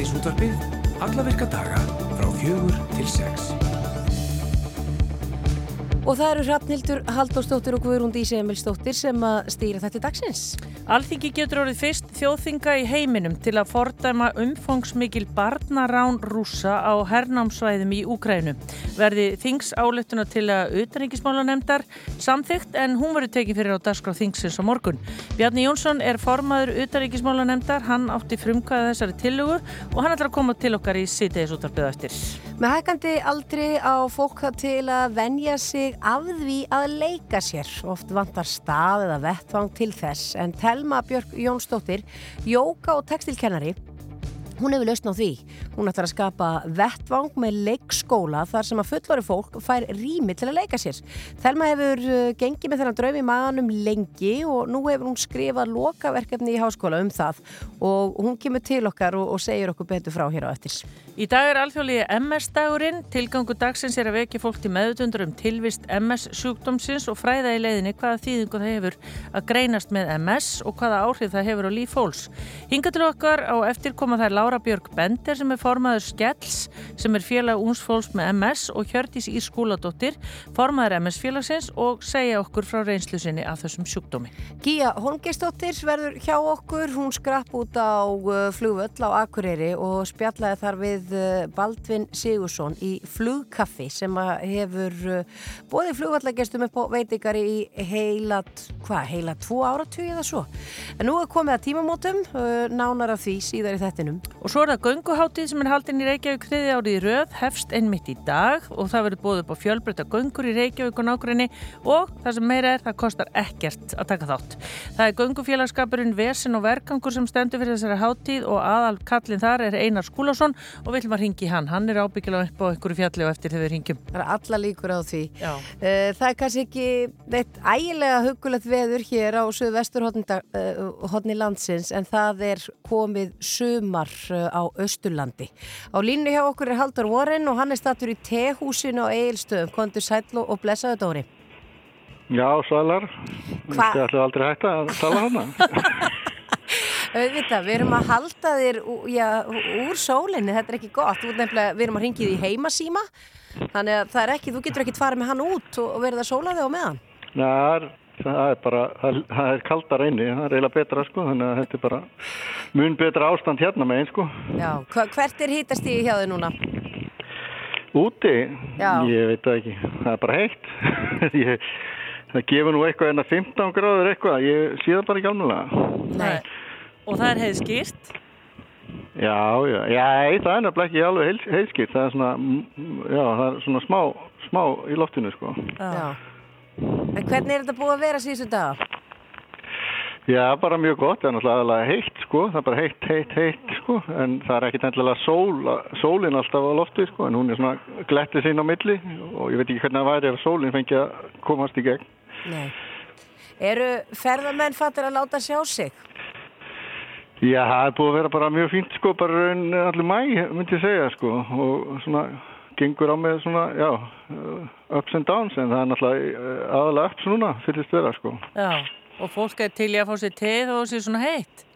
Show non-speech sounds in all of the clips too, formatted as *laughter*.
síðdeis útvarpið alla virka daga frá fjögur til sex. Og það eru Hrafnildur Haldósdóttir og Guðrún Dísi Emilsdóttir sem að stýra þetta dagsins. Alþingi getur orðið fyrst þjóðþinga í heiminum til að fordæma umfangsmikil barnarán rúsa á hernámsvæðum í Úkrænu. Verði þings álettuna til að utanríkismála nefndar samþygt en hún verður tekið fyrir á dagskrá þingsins á morgun. Bjarni Jónsson er formaður utanríkismála nefndar, hann átti frumkvæða þessari tillugu og hann ætlar að koma til okkar í sýteðis útarpið eftir. Með hækandi aldri á fólk til að venja sig af því að leika sér. Oft vantar stað eða vettvang til þess en Telma Björk Jónsdóttir, jóka og textilkennari, hún hefur lausn á því. Hún ætlar að skapa vettvang með leikskóla þar sem að fullori fólk fær rými til að leika sér. Telma hefur uh, gengið með þennan draumi maðanum lengi og nú hefur hún skrifað lokaverkefni í háskóla um það og hún kemur til okkar og, og segir okkur betur frá hér á eftir. Í dag er alþjóðlegi MS-dagurinn. Tilgangu dagsins er að vekja fólk til meðutundur um tilvist MS-sjúkdómsins og fræða í leiðinni hvaða þýðingu það hefur að greinast með MS og hvaða áhrif það hefur á líf fólks. Lára Björg Bender sem er formaður Skells sem er félag úns fólks með MS og Hjördís Ír Skúladóttir, formaður MS-félagsins og segja okkur frá reynslu sinni af þessum sjúkdómi. Gíja Holmgeistóttir verður hjá okkur, hún skrapp út á uh, flugvöll á Akureyri og spjallaði þar við uh, Baldvin Sigursson í flugkaffi sem hefur uh, bóði flugvallagestum upp á veitingar í heila, hvað, heila tvo áratug eða svo. En nú er komið að tímamótum, nánar af því síðar í þettinum. Og svo er það gönguháttið sem er haldinn í Reykjavík þriði árið í röð, hefst einmitt í dag og það verður bóðið upp á fjölbreytta göngur í Reykjavík og nákvæmni og það sem meira er, það kostar ekkert að taka þátt. Það er göngufélagskapurinn Vesin og Verkangur sem stendur fyrir þessari háttíð og aðal kallin þar er Einar Skúlásson og við viljum að ringi hann. Hann er ábyggilega upp á ykkur fjalli og eftir þegar við ringjum. Það er alla líkur á því. Já. Það er kannski ekki neitt ægilega hugulegt veður hér á söðu landsins en það er komið sumar á Östurlandi. Á línu hjá okkur er Haldur Warren og hann er statur í tehúsinu á Egilstöðum. Kondur sætlu og blessaðu Dóri. Já, sælar. Það ætlu aldrei hægt að tala hana. *laughs* Vita, við erum að halda þér já, úr sólinni, þetta er ekki gott. Við erum að ringið í heimasíma, þannig að það er ekki, þú getur ekki fara með hann út og verða að sóla þig á meðan. Nei, það er bara, það er kaldar einni, það er eiginlega betra sko, þannig að þetta er bara mun betra ástand hérna með einn sko. Já, hvert er hýtast í hjá þið núna? Úti? Já. Ég veit það ekki, það er bara heitt. *laughs* ég, það gefur nú eitthvað en að 15 gráður eitthvað, ég sé það bara ekki alveg. Nei, og það er heið skýrt? Já, já, já, það er nefnilega ekki alveg heiðskýrt, það er svona, já, það er svona smá, smá í loftinu sko. Já. En hvernig er þetta búið að vera síðustu dag? Já, bara mjög gott, það er náttúrulega heitt sko, það er bara heitt, heitt, heitt sko, en það er ekkit endilega sól, sólinn alltaf á lofti sko, en hún er svona glettið sín á milli og ég veit ekki hvernig það væri ef sólinn fengi að komast í gegn. Nei. Eru ferðarmenn fattir að láta sjá sig? Já, það er búið að vera bara mjög fínt sko, bara allir mæ, myndi ég segja sko, og svona gengur á með svona, já, ups and downs en það er náttúrulega aðalega ups núna fyrirst vera sko. Já, og fólk er til í að fá sér teð og sér svona heitt?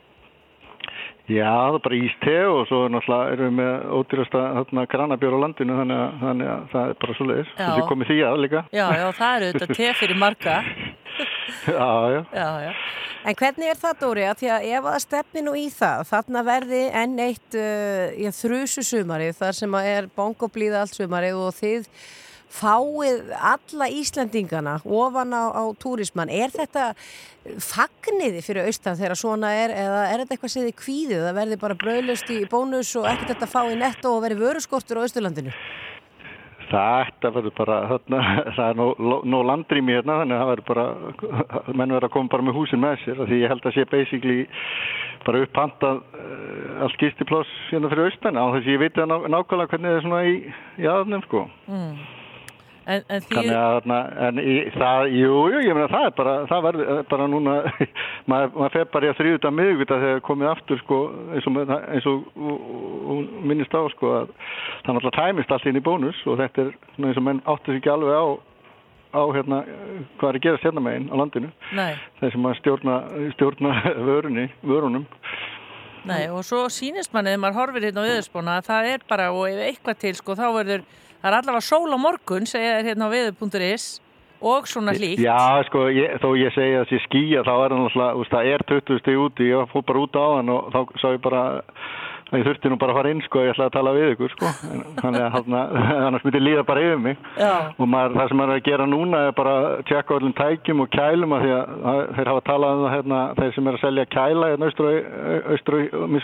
Já, það er bara ís teð og svo náttúrulega erum við með ódýrasta granabjörn á landinu þannig að, þannig að það er bara svo leiðis. Þessi komið því að líka. Já, já, það eru þetta teð fyrir marga. *laughs* já, já. Já. En hvernig er það Dóri að því að ef að stefni nú í það, þarna verði enn eitt uh, þrjusu sumari þar sem að er bongoblíða allt sumari og þið fáið alla Íslandingana ofan á, á túrismann. Er þetta fagniði fyrir austan þegar svona er eða er þetta eitthvað sem þið kvíðið? Það verði bara bröðlust í bónus og ekkert þetta fá í netto og verði vöruskortur á Östurlandinu? Þetta verður bara, þarna, *laughs* það er nóg nó landrými hérna, þannig að það verður bara, menn verður að koma bara með húsin með sér, því ég held að sé basically bara upphandað uh, allt gistiploss hérna fyrir austan, á þess að ég veit ná, nákvæmlega hvernig það er svona í, í aðnum, sko. Mm. En, en því... Þannig að, en í, það, jú, jú, ég meina það er bara, það verður bara núna, *laughs* maður, maður fer bara í að þrjúta miðugvita þegar komið aftur, sko, eins og, eins og, og minnist á, sko, að það náttúrulega tæmist allt inn í bónus og þetta er svona eins og menn áttur sér ekki alveg á, á hérna, hvað er að gera sérna meginn á landinu. Sem að stjórna, stjórna *laughs* vörunni, vörunum. Nei, og svo sínist manni þegar maður horfir hérna á viðurspóna að það er bara, og ef eitthvað til, sko, þá verður, það er allavega sól á morgun, segja þér hérna á viður.is og svona hlýtt. Já, sko, ég, þó ég segja að sé skýja, þá er það náttúrulega, það er 20 stíð úti, ég fór bara út á hann og þá sá ég bara ég þurfti nú bara að fara inn sko, ég ætlaði að tala við ykkur sko, þannig að *laughs* annars myndi líða bara yfir mig. Já. og maður, það sem maður er að gera núna er bara að tjekka öllum tækjum og kælum að því að þeir hafa talað um það hérna, þeir sem er að selja kæla hérna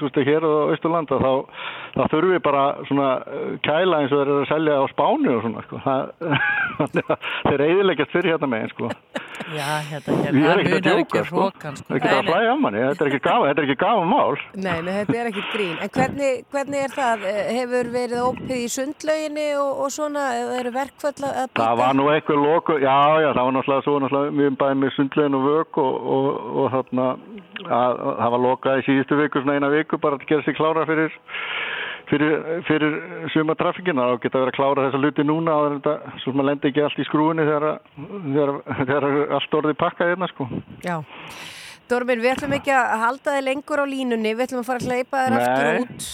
austur, hér og austurland þá, þá þurfum við bara svona uh, kæla eins og þeir eru að selja á spánu og svona sko, það, *laughs* þeir eiðileggjast fyrir hérna megin sko Já, hérna, hérna, það munar ekki hrókan sko. Það er ekki að flæja á manni, þetta er ekki gaman, þetta er ekki gaman mál Nei, nei, þetta er ekki grín. En hvernig, hvernig er það? Eh, hefur verið ópið í sundlauginni og, og svona, eða eru verkföll að býta? Það var nú eitthvað loku, já, já, það var náttúrulega svo náttúrulega mjög bæðið með sundlaugin og vök og, og, og þarna, að, það var lokað í síðustu viku, svona eina viku bara að gera sig klára fyrir fyrir, fyrir suma trafikina og geta verið að klára þessa luti núna og þetta, svo maður lendir ekki allt í skrúinu þegar, þegar, þegar allt orðið pakkað hérna sko. Já. Dormir, við ætlum ekki að halda þig lengur á línunni, við ætlum að fara að hleypa þér aftur út.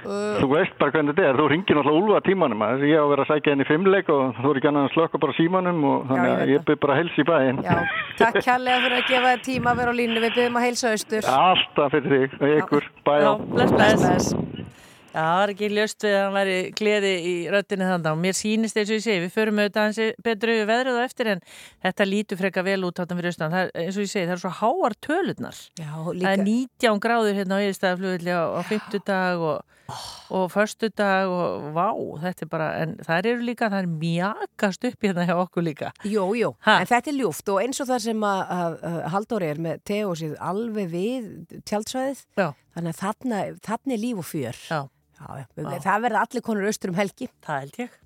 Uh, þú veist bara hvernig þetta er, þú ringir náttúrulega úlva tímanum að ég á að vera að sækja henni fimmleik og þú er ekki annað að slökka bara símanum og þannig að ég byrð bara að helsa í bæinn. Já, takk kærlega fyrir að gefa þér tíma að vera á línu, við byrjum að helsa austur. Alltaf fyrir þig og ykkur, bæjá. Já, það er ekki ljöst við að hann væri gleði í röttinu þannig og mér sýnist eins og ég segi, við förum auðvitað hansi betru veðrið á eftir en þetta lítur freka vel út hátan fyrir austan, er, eins og ég segi, það er svo háar tölurnar, Já, það er 19 gráður hérna á yfirstæðaflugulli á, á fymtudag og, og förstudag og vá, þetta er bara, en það eru líka, það er mjagast upp hérna hjá okkur líka. Jú, jú, ha? en þetta er ljúft og eins og það sem að, að, að Halldóri er með teósið alveg við tjaldsvæðið, Já. þannig að þarna, þarna er líf og fjör. Já. Já, já. Það verða allir konur austur um helgi. Það held ég.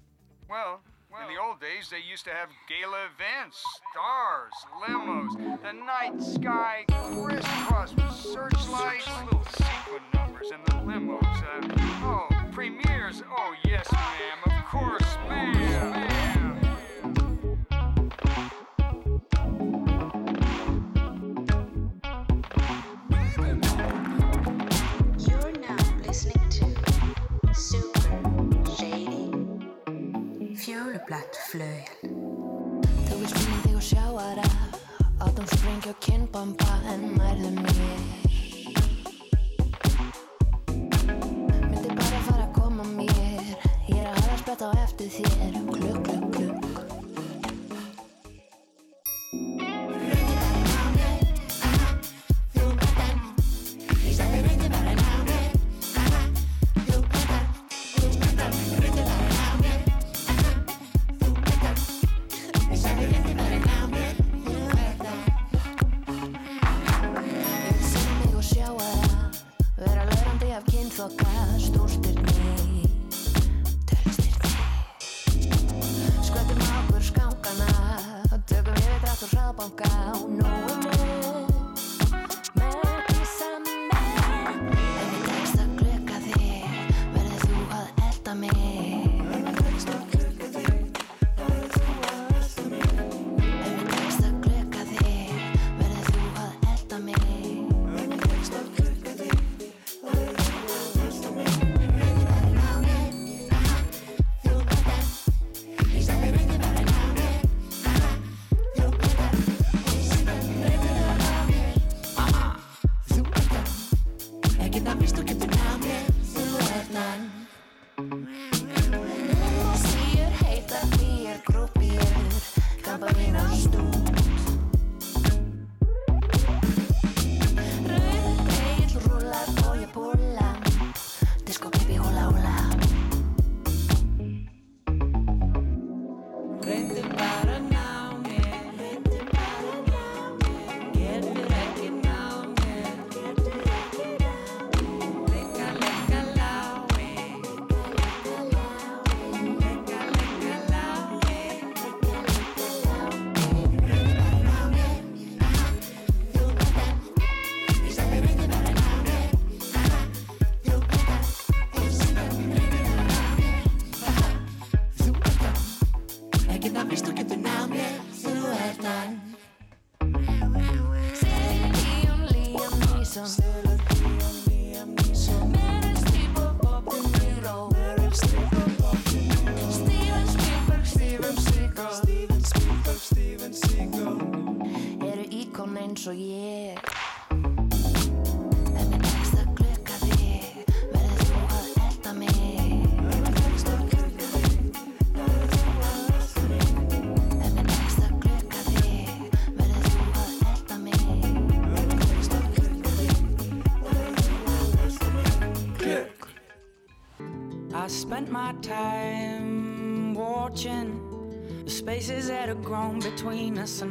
Well, in the old days they used to have gala events, stars, limos, the night sky crisscross with searchlights, little sequin numbers in the limos. Uh, oh, premieres. Oh, yes, ma'am. Of course, ma'am. Fjólublatt flögl Þú vil finna þig og sjá aðra. Átum sprengja og kinnbomba en nærðu mér. Myndi bara fara að koma mér. Ég er að hafa sprett á eftir þér. Klukk, þoka stúrstirni Tölstirni Skvöldum á okkur skákana Tökum við drátt og hraðbanka. Og nógu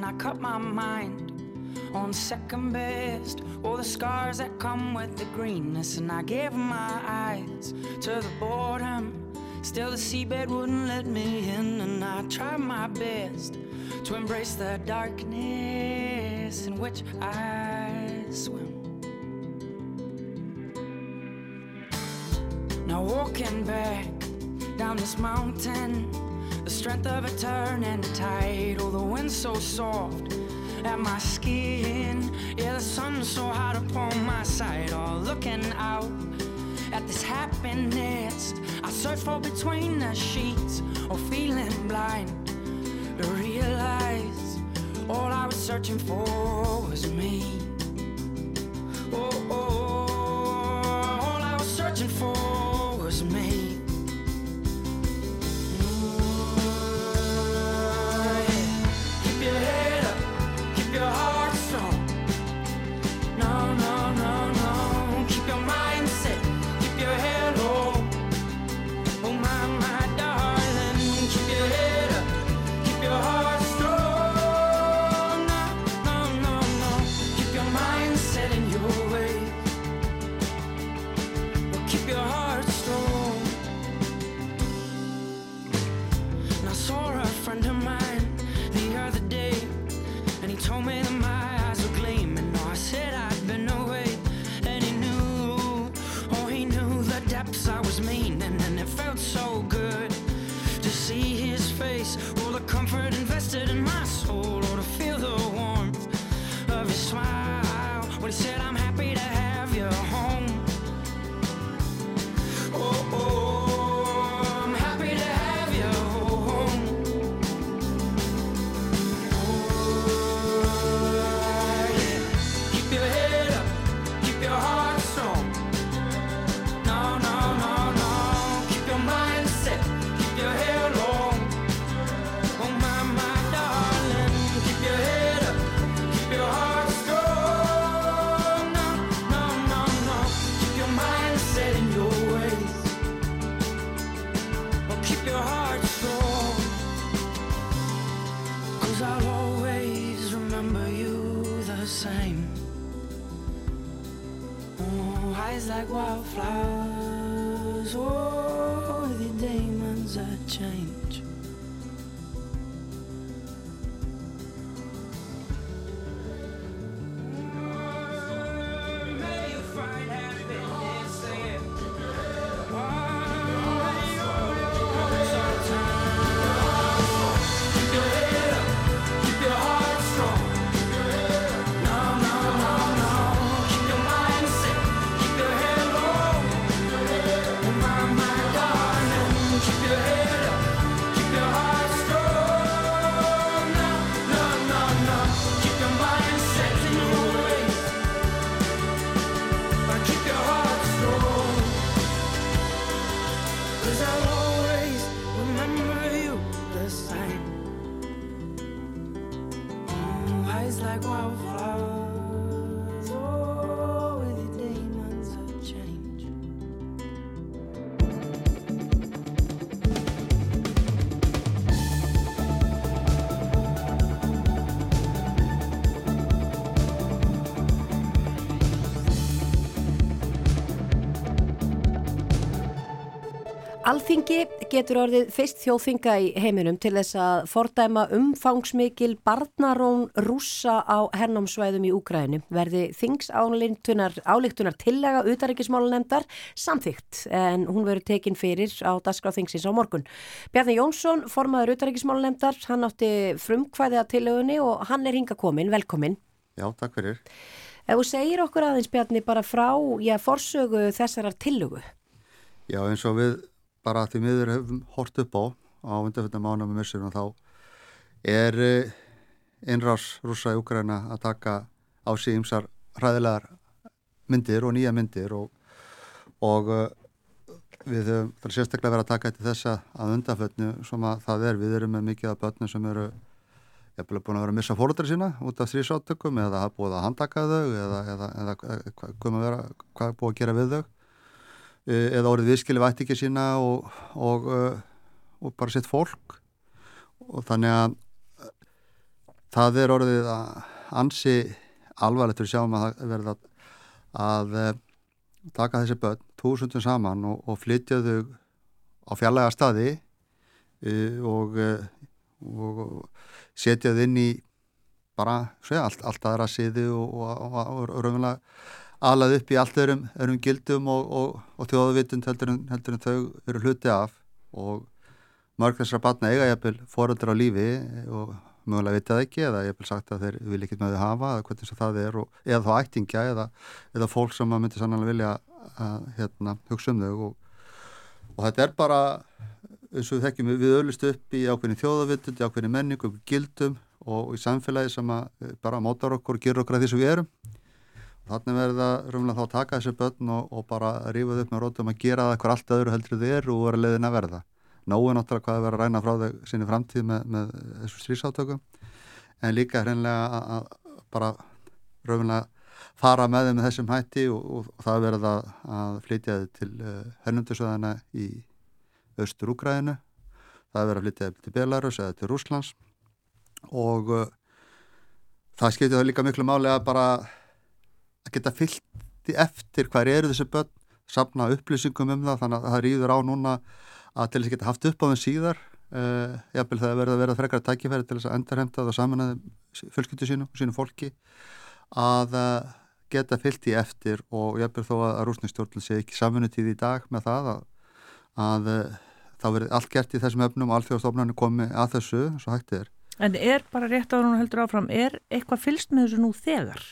I cut my mind on second best. All the scars that come with the greenness, and I gave my eyes to the boredom. Still, the seabed wouldn't let me in, and I tried my best to embrace the darkness in which I swim. Now walking back down this mountain, the strength of a turning tide. Oh, the wind's so soft at my skin. Yeah, the sun's so hot upon my side. Oh, looking out at this happiness I search for between the sheets. Or feeling blind to realize all I was searching for was me. Oh, oh, Eyes like wildflowers. Oh, with your demons of change. Alþingi getur orðið fyrst þjóðþinga í heiminum til þess að fordæma umfangsmikil barnarón rússa á hernámsvæðum í Úgrænu verði þings álíktunar tillega utaríkismálunemdar samþygt en hún verður tekin fyrir á Daskráð þingsins á morgun. Bjarni Jónsson, formaður utaríkismálunemdar, hann átti frumkvæði að tillögunni og hann er hinga komin, velkomin. Já, takk fyrir. Ef þú segir okkur aðeins Bjarni bara frá, já, forsögu þessarar tillögu. Já, eins og við bara því miður hefum hort upp á á undanfjöndum ánum með missurum þá er innrás rúsa í Ukraina að taka á sig ymsar hræðilegar myndir og nýja myndir og, og uh, við höfum sérstaklega verið að taka eftir þessa að undanfötnu sem að það er, við erum með mikið af börnum sem eru jafnvel búin að vera að missa fóröldri sína út af þrýsáttökum eða hafa búið að handaka þau eða, eða, eða hvað, hvað, er búið að gera við þau eða orðið viðskili vætti ekki sína og, og, og bara sitt fólk. Og þannig að það er orðið að ansi alvarlegt fyrir sjáum að það verða að, að taka þessi börn túsundum saman og, og flytja þau á fjallega staði og, og setja þau inn í bara segja, allt, allt aðra siði og, og raunverulega alað upp í allt öðrum, öðrum gildum og þjóðavitund heldur, heldur en þau eru hluti af. Og mörg þessara batna eiga jæfnvel fóröldur á lífi og mögulega vita það ekki eða ég hef sagt að þeir vil ekki með þau hafa eða hvernig það er og, eða þá ættingja eða, eða fólk sem maður myndi sannlega vilja að hérna, hugsa um þau. Og, og þetta er bara eins og við þekkjum við öllust upp í ákveðin þjóðavitund, í ákveðin menning og gildum og í samfélagi sem að bara mótar okkur og gerur okkur að því sem við erum þannig verður það röfnilega þá að taka þessi börn og, og bara rífa þau upp með rótum að gera það eitthvað allt öðru heldur þið eru og vera leiðin að verða. Nógu náttúrulega hvað að vera að ræna frá þau sinni framtíð með, með þessu strísátökum en líka hreinlega að bara rauðinlega fara með þeim með þessum hætti og, og, það verða að, flytja þau til eh, hennundusöðana í austur Úgræðinu það verða að flytja þau til Belarus eða til Rúslands og uh, það skiptir það líka miklu máli að bara að geta fyllt eftir hver eru þessi börn, sapna upplýsingum um það þannig að það rýður á núna að til þess að geta haft upp á þeim síðar uh, jafnvel það verða að verða frekar tækifæri til þess að endurhemta það saman að fjölskyldu sínu og sínu fólki að uh, geta fyllt í eftir og jafnvel þó að rúsnistjórnl sé ekki samfunutíð í dag með það að, að uh, þá verður allt gert í þessum öfnum og alþjóðstofnarnir komi að þessu svo hægt er. En er bara rétt að hún heldur áfram, er eitthvað fylst með þessu nú þegar?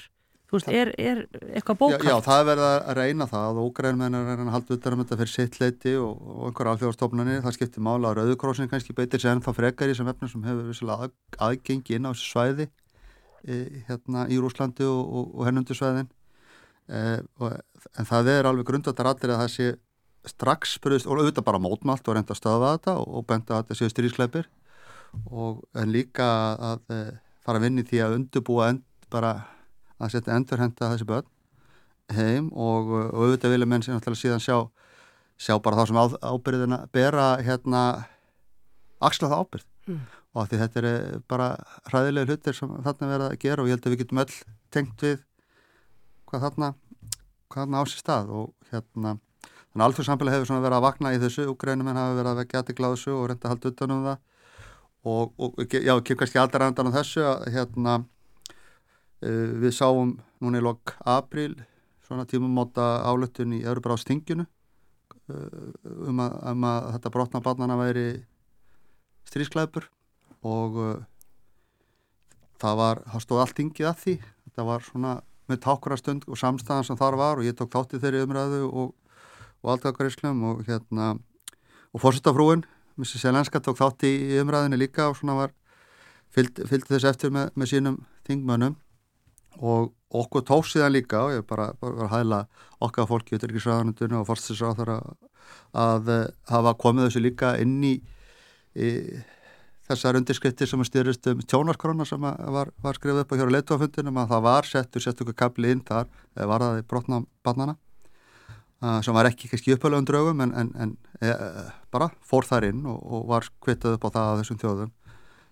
Þú veist, er, er eitthvað bókald? Já, já, það er verið að reyna það og ógræðin er að halda utan um þetta fyrir sitt leiti og, og einhver alþjóðarstofnanir, það skiptir mála að Rauðukrossin kannski beitir sér ennþá frekar í sem efnum sem hefur vissilega að, aðgengi inn á þessu svæði e, hérna í Rúslandi og, og, og hennundu svæðin. E, en það er alveg grundatar allir að það sé strax spurðist og auðvitað bara mótmált og reynda að stöða þetta og benda að þetta séu líka að setja endurhenda þessi börn heim og, og auðvitað vilja menn sem náttúrulega síðan sjá, sjá bara þá sem á, ábyrðina bera hérna axla það ábyrð mm. og því þetta er bara hræðilega hlutir sem þarna verða að gera og ég held að við getum öll tengt við hvað þarna, hvað þarna á sér stað og hérna þannig að alþjóð samfélag hefur svona verið að vakna í þessu. Úgrænum en hafa verið að vekja aðtikla á þessu og reynda að halda utan um það. Og, og já, kem kannski aldrei andan á þessu að hérna við sáum núna í lok april svona tímumóta álöttun í Örubrástinginu eh, um að, um að þetta brotna barnana væri strísklæpur og uh, það var, það stóð allt yngið að því þetta var svona með tákurastund og samstæðan sem þar var og ég tók þátti þeirri umræðu og, og alltakaríslum og hérna og fórsetafrúin, Mrs. Selenska tók þátti í umræðinu líka og svona var fylgdi fylg þess eftir með, með sínum þingmönnum og okkur tók síðan líka og ég bara, bara hæla okkar fólki út í ríkisræðanundinu og fórstisráþara að uh, hafa komið þessu líka inn í, í þessar undirskriftir sem styrist um tjónarskrona sem var, var skrifið upp á á leitofundinum að það var settur settur kapli inn þar eða var það í brotna bannana uh, sem var ekki kannski upphöluðum draugum en, en, en e, bara fór þar inn og, og var kvittað upp á það að þessum þjóðum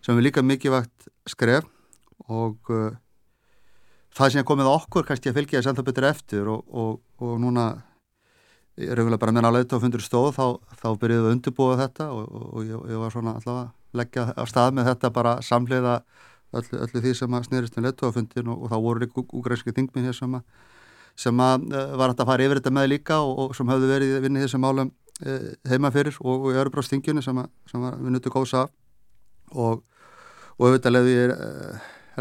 sem er líka mikið vægt skref og það sem komið okkur kannski að fylgja þess ennþá betur eftir og, og, og núna er auðvitað bara meðan að lauta á fundur stóð þá, þá byrjuðum við að undirbúa þetta og, og ég, ég var svona alltaf að leggja á stað með þetta bara samleiða öllu, öllu því sem að snýrist með lauta á fundin og þá voru líka úgræðski þingminn hér sem að, sem að uh, var að fara yfir þetta með líka og sem hafði verið vinnið þessum málum uh, heima fyrir og í Örubráðstinginu sem, sem var vinnutu góðsa og auðvitað leði ég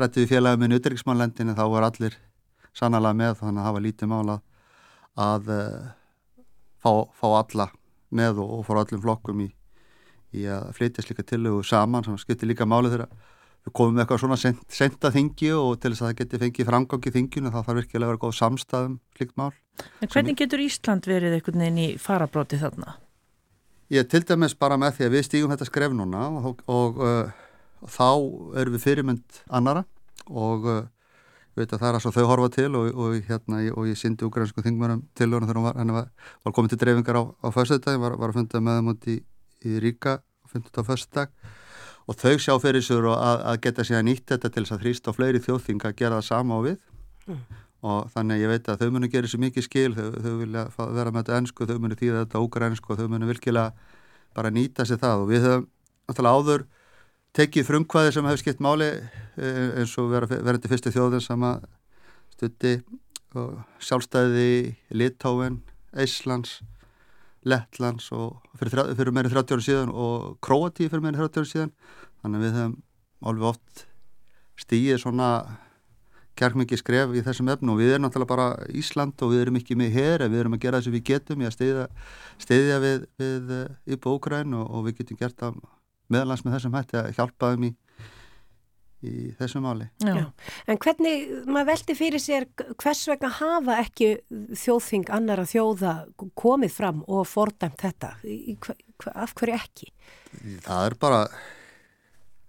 rætti við félagum með utryggsmannlendinu þá var allir sannlega með þannig að hafa lítið mála að uh, fá, fá alla með og, og fór allir flokkum í, í að flytja slíka tillögu saman sem skiptir líka máli þegar við komum með eitthvað svona sent, senta þingi og til þess að það geti fengið framgang í þinginu þá þarf virkilega að vera góð samstæðum slikt mál. En hvernig getur Ísland verið einhvern veginn í farabróti þarna? Ég til dæmis bara með því að við stígum þetta skref núna og, og, uh, og þá erum við fyrirmynd annara og uh, veit að það er að þau horfa til og, og hérna og ég syndi ukrainsku þingmörum til hún þegar hann var, var komið til dreifingar á, á föstudagi, var, var að funda með út í, í Ríka og funda þetta á föstudag. Og þau sjá fyrir sér að, að geta sér að nýtt þetta til þess að þrýsta á fleiri þjóðþing að gera það sama á við. Mm. og þannig ég veit að þau munu gera sér mikið skil, þau, þau vilja vera með þetta ennsku, þau munu þýða þetta ukrainsku og þau munu virkilega bara nýta sér það. Og við höfum náttúrulega áður tekið frumkvæði sem hefur skipt máli eh, eins og verðandi fyrstu þjóðin sem að stutti sjálfstæði Litáin, Íslands Lettlands og fyrir, fyrir meirinn 30 ára síðan og Kroatíu fyrir meirinn 30 ára síðan. Þannig að við hefum alveg oft stíið svona kærkmikið skref í þessum efnu og við erum náttúrulega bara Ísland og við erum ekki með hér en við erum að gera það sem við getum í að stiðja, við, við eh, Ógræn og, og við getum gert það meðalans með þessum hætti að hjálpa þeim í, í þessum máli. Já. Já. En hvernig, maður veldi fyrir sér hvers vegna hafa ekki þjóðþing annara þjóða komið fram og fordæmt þetta? Af hverju ekki? Það er bara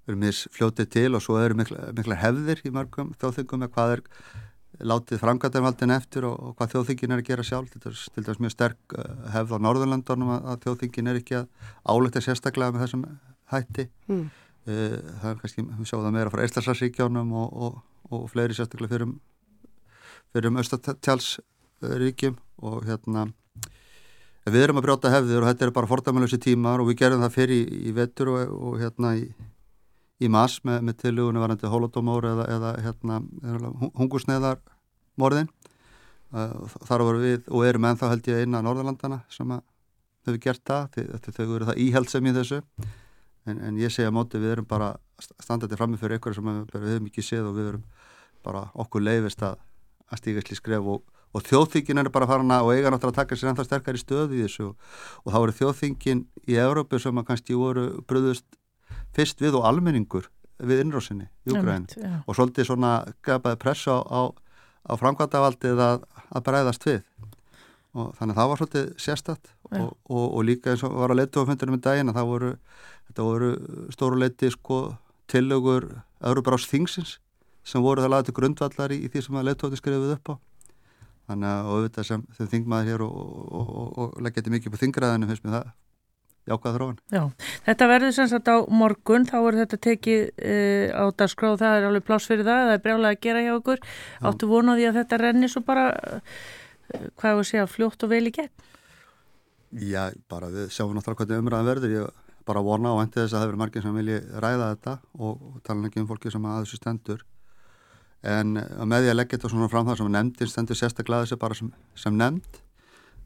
erum mis fljótið til og svo eru mikla, mikla hefðir í mörgum þjóðþingum með hvað er látið framkvæmdarvaldin eftir og, og hvað þjóðþingin er að gera sjálf þetta er til dæs mjög sterk uh, hefð á Norðurlandunum að, að þjóðþingin er ekki að áletta sérstaklega með þessum hætti mm. það er kannski, við sjáum það meira frá Eistarsvarsríkjónum og, og, og fleiri sérstaklega fyrir um, fyrir um austatjálsríkjum og hérna við erum að brjóta hefðir og þetta er bara fordæmalösi tímar og við gerum það fyrir í, í vetur og hérna í í mass með, með tilugunni varandi holodomóri eða, eða hérna, hungusneðar morðin uh, þar voru við og erum ennþá held ég eina Norðurlandana sem hefur gert það því þau eru það íhældsem í þessu en, en ég segja móti við erum bara standandi frammi fyrir ykkur sem við hefum ekki séð og við erum bara okkur leifist að, að stíka sli skref og, og þjóðþingin er bara farin að og eiga náttúrulega að taka sér ennþá sterkar í stöðu í þessu. Og, og þá eru þjóðþingin í Európu sem að kannski voru bröðust fyrst við og almenningur við innrásinni í Ukraín og svolítið svona gapaði pressa á, á, á framkvæmdavaldið að, að bræðast við og þannig að það var svolítið sérstatt og, og, og líka eins og var að leita á fundunum í daginn að það voru, voru stóru leiti sko tillögur Euróbrás þingsins sem voru það laðið grundvallar í, í því sem að leittóti skrifið upp á þannig að auðvitað sem þau þingmaður hér og, og leggja þetta mikið på þingraðinu finnst mér það jákvæða þróun. Já, þetta verður sem sagt á morgun, þá verður þetta tekið e, á dagskráð, það er alveg pláss fyrir það, það er brjálega að gera hjá okkur. Já. Áttu vonaði að þetta renni svo bara, hvað er að segja, fljótt og vel í gegn? Já, bara við sjáum náttúrulega hvernig umræðan verður, ég bara vona og endi þess að það verður margir sem vilji ræða þetta og, og tala ekki um fólki sem að þessu stendur. En með því að leggja þetta svona fram það sem nefndin stendur sérstaklega þessu bara sem, sem nefnd,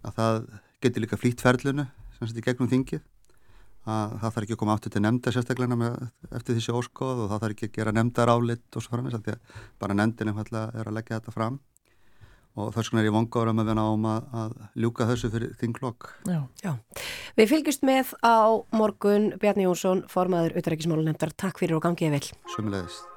að það getur líka flýtt ferlunu sem sett í gegnum þingið að það þarf ekki að koma áttu til nefnda sérstaklega með, eftir þessi óskoð og það þarf ekki að gera nefndar álitt og svo framins því að bara nefndin er að leggja þetta fram og þess vegna er ég vongáður að við náum að, að ljúka þessu fyrir þinglokk. Já. Já. Við fylgjumst með á morgun Bjarni Jónsson, formaður Utrækismálu nefndar. Takk fyrir og gangið vel. Sumulegist.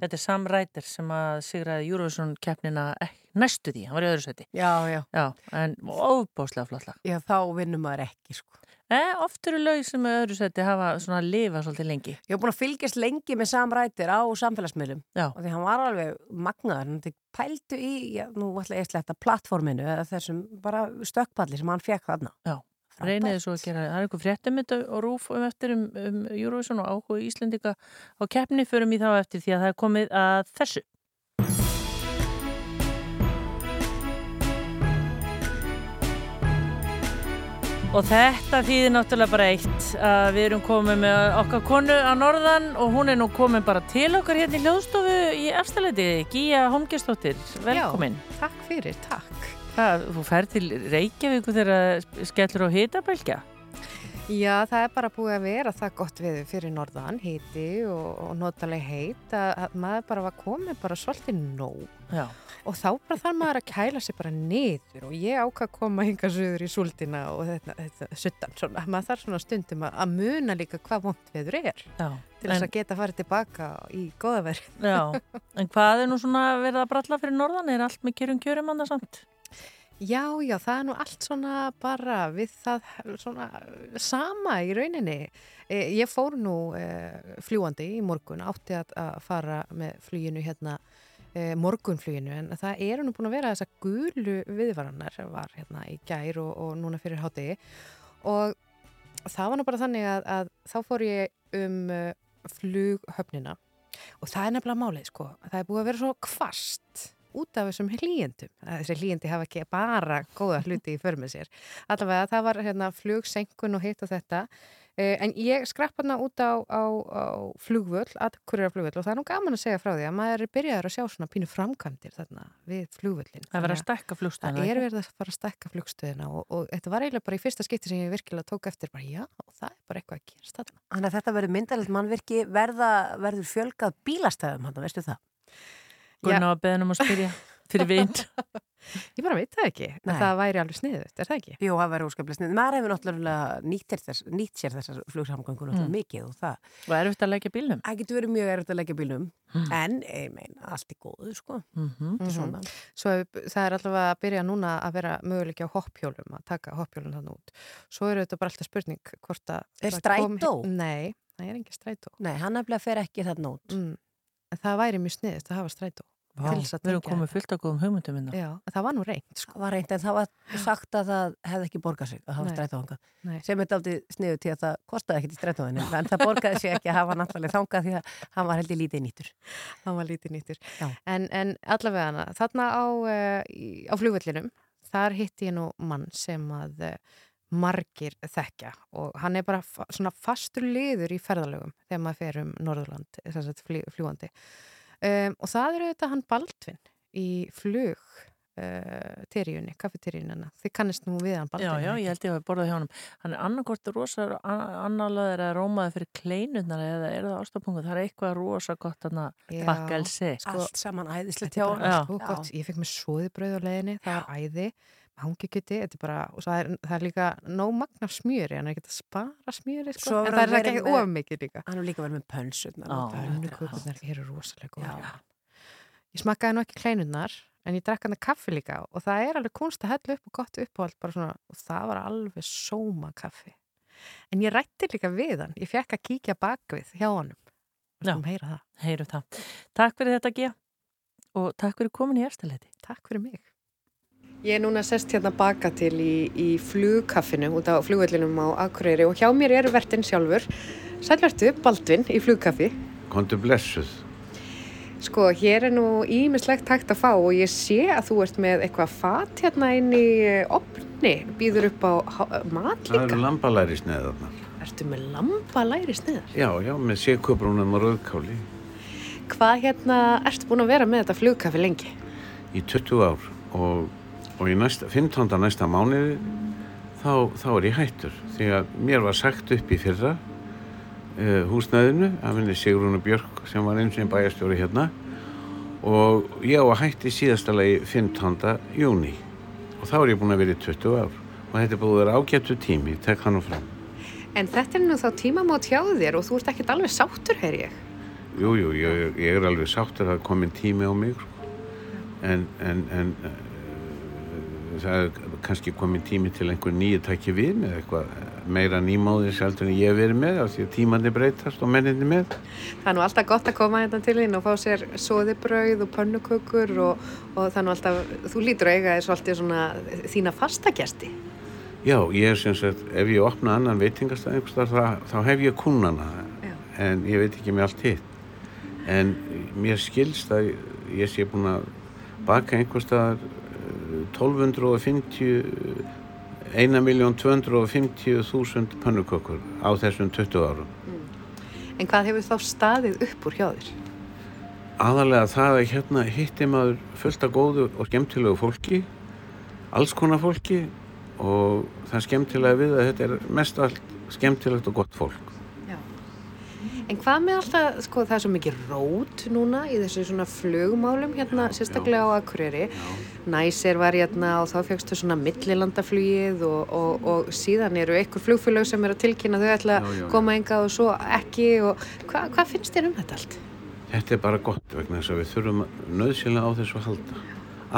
Þetta er Sam Ryder sem að sigraði Eurovision keppnina næstu því, hann var í öðru seti. Já, já. Já, en óbáslega flott lag. Já, þá vinnum maður ekki, sko. Eh, oft eru lög sem öðru seti hafa svona lifað svolítið lengi. Ég hef búin að fylgjast lengi með Sam Ryder á samfélagsmiðlum Já. og því hann var alveg magnaður, hann pældu í, já, nú ætla ég að sletta plattforminu eða þessum bara stökkpalli sem hann fekk þarna. Já, Reyniði svo að gera, það er einhver fréttum og rúf um eftir um, um Eurovision og áhuga Íslendinga á keppni förum í þá eftir því að það er komið að þessu. Og þetta þýðir náttúrulega bara eitt að við erum komið með okkar konu að norðan og hún er nú komin bara til okkar hérna í hljóðstofu í efstaleiti, Gíja Holmgjastóttir, velkomin. Takk fyrir, takk. Hvað, þú fær til Reykjavíku þegar skellur á hitabælgja? Já, það er bara búið að vera það gott við fyrir norðan, hiti og, og notaleg heit að, að maður bara var komið bara svolítið nóg Já. og þá bara þarf maður að kæla sig bara niður og ég ákvað að koma hinga söður í súldina og þetta, þetta suttan svona, maður þarf svona stundum að, að muna líka hvað vond viður er Já. til þess að geta farið tilbaka í góðaverð. Já, en hvað er nú svona verið að bralla fyrir norðan? Er allt með kjörum kjörum annars samt? Já, já, það er nú allt svona bara við það svona sama í rauninni. E, ég fór nú e, fljúandi í morgun, átti að, fara með fluginu hérna, e, morgunfluginu, en það eru nú búin að vera þessa gulu viðvarannar, var hérna í gær og, og núna fyrir hátegi og það var nú bara þannig að, að þá fór ég um flughöfnina. Og það er nefnilega málið sko, það er búið að vera svo kvast út af þessum hlýjendum. Þessi hlýjendi hafa ekki bara góða hluti í för með sér. Allavega það var hérna flugsenkun og hitt og þetta. Eh, En ég skrapp hérna út á, á, á flugvöll, aðkurra flugvöll og það er nú gaman að segja frá því að maður er byrjaður að sjá svona pínu framkvæmdir þarna við flugvöllin. Það er verið að stækka Það flugstöðina. er verið að fara að stækka flugstöðina og, og þetta var eiginlega bara í fyrsta skipti sem ég virkilega tók eftir bara já, það er bara eitthvað að gerast þarna. Þannig að þetta verður myndalegt mannvirki verða, verður fjölgað bílastæðum hann, veistu það? Gunnar var beðin um að spyrja. fyrir vinn. *laughs* Ég bara veit það ekki, Nei. að það væri alveg sniðut, er það ekki? Jú, það væri óskaplega snið. Maður hefur náttúrulega nýtt, þess, nýtt sér þessar flugsamgöngur náttúrulega Mm. mikið og það, Og erfitt að leggja bílnum. það getur verið mjög erfitt að leggja bílum en, ég meina, allt er góðu, sko. Mm Þetta er svona. Svo það er allavega að byrja núna að vera möguleiki á hoppjólum, að taka hoppjólum þannig út. Svo eru þetta bara alltaf spurning hvort að... Er strætó? Nei, það er engin strætó. Nei, hann að. Vá, að við erum komið fullt af góðum hugmyndum minna. Já, en það var nú reynd, sko. Það var reynd en það var sagt að það hefði ekki borgað sig að hafa. Nei. Sem er aldrei sniðu til að það kostaði ekkit í strætóðinu en það borgaði sig ekki að hafa náttúrulega þangað því að hann var heldur lítið nýttur. hann var lítið nýttur. Já. En, en allavega hana, þarna á, uh, á flugvellinum, þar hitti ég nú mann sem að uh, margir þekkja og hann er bara fa svona fastur liður í ferðalögum þegar maður fer um Norðurland, þess að fljúandi. fljúgandi. Um, og það eru þetta hann Baldvin í flug uh, teríunni, kaffeteríunina. Þið kannist nú við hann Baldvin. Já, já, ég held ég að hafa borðað hjá honum. Hann er annarkort rosa annarlaður eða rómaður fyrir kleinurnar eða er það ástapungu. Það er eitthvað rosa gott hann að bakka elsi. Allt saman æðislegt hjá hann. sko gott. Ég fekk mér svoðibröð á leiðinni, það var æði hangikjöti, þetta er bara og það er, það er líka nóg magna smjöri hann er ekki að spara smjöri sko. En það er ekki með- of mikið líka Hann er líka verið með það er- Pönnukökurnar eru rosalega Já. góða Ég smakkaði nú ekki kleinurnar en ég drakk hann að kaffi líka og það er alveg kunst að hella upp og gott uppáhald bara svona, og það var alveg sóma kaffi en ég rætti líka við hann ég fekk að kíkja bakvið hjá honum og heyra það það. Takk fyrir þetta, Gia. Og takk fyrir komin í erstaleiti. Takk fyrir mig. Ég er núna sest hérna baka til í, í flugkaffinu út á flugvellinum á Akureyri og hjá mér eru vertin sjálfur. Sælvertu, Baldvin í flugkaffi. Kontu blessuð. Sko, hér er nú ímislegt hægt að fá og ég sé að þú ert með eitthvað fat hérna inn í opni, býður upp á há- mat Það líka. eru lambalæri sneið þarna. Ertu með lamba læri sniðar? Já, já, með sékubrúnum og rauðkáli Hvað hérna ertu búin að vera með þetta flugkaffi lengi? í 20 ár og, og í næsta, 15. næsta mánuði þá, þá er ég hættur því að mér var sagt upp í fyrra uh, húsnæðinu af henni Sigrúnu Björk sem var eins og einn bæjarstjóri hérna og ég á að hætti síðasta lagi 15. júni og þá er ég búin að vera í 20 ár og þetta er búin að vera ágættu tími, tek það nú fram En þetta er nú þá tímamót hjá þér og þú ert ekkert alveg sáttur, heyr ég. Jú, jú, ég, ég er alveg sáttur að komin tími á mig sko. en, en, en það er kannski komin tími til einhver nýju takki við með eitthvað meira nýmáðis heldur en ég hef verið með því að tímandi breytast og menninni með Það er nú alltaf gott að koma hérna til þín og fá sér soðibrauð og pönnukökur og, og það er nú alltaf, þú lítur að eiga þér svolítið svona þína fastagjasti. Já, ég er sem sagt, ef ég opna annan staðar, þá, þá hef ég kunnana Já. en ég veit ekki með allt hitt en mér skilst að ég sé búin að baka einhvers staðar eh, 1250 1.250.000 pönnukökur á þessum 20 árum. En hvað hefur þá staðið upp úr hjá þér? aðalega það að hérna hitti maður fullt af góðu og skemmtilegu fólki alls konar fólki og það skemmtilega við að þetta er mest allt skemmtilegt og gott fólk En hvað með alltaf, sko það er svo mikið rót núna í þessu svona flugmálum hérna, sérstaklega á Akureyri. Næsir var hérna og þá fegstu svona millilandaflugið og, og, og síðan eru einhver flugfélög sem eru að tilkynna þau ætla Já, já, að já. koma engað og svo ekki og hva, hvað finnst þér um þetta allt? Þetta er bara gott vegna þess að við þurfum nöðsynlega á þessu að halda.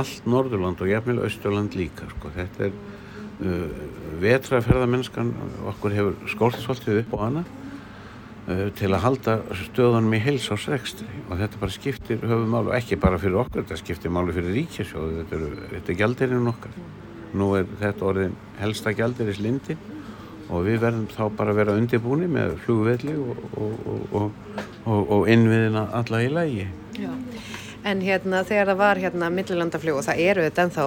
Allt Norðurland og jafnvel Austurland líka. Sko. Þetta er uh, vetraferðamennskan, okkur hefur skóltsvoltið upp hana uh, til að halda stöðunum í heilsásrekstri og þetta bara skiptir höfumál og ekki bara fyrir okkur, þetta skiptir máli fyrir ríkjasjóðu, þetta, eru- þetta er gjaldirinn okkar. Nú er þetta orðin helsta gjaldiris lindin og við verðum þá bara að vera undirbúni með flugvelli og, og, og, og innviðina alla í lægi. Já. En hérna þegar það var hérna millilandaflug og það eru þetta ennþá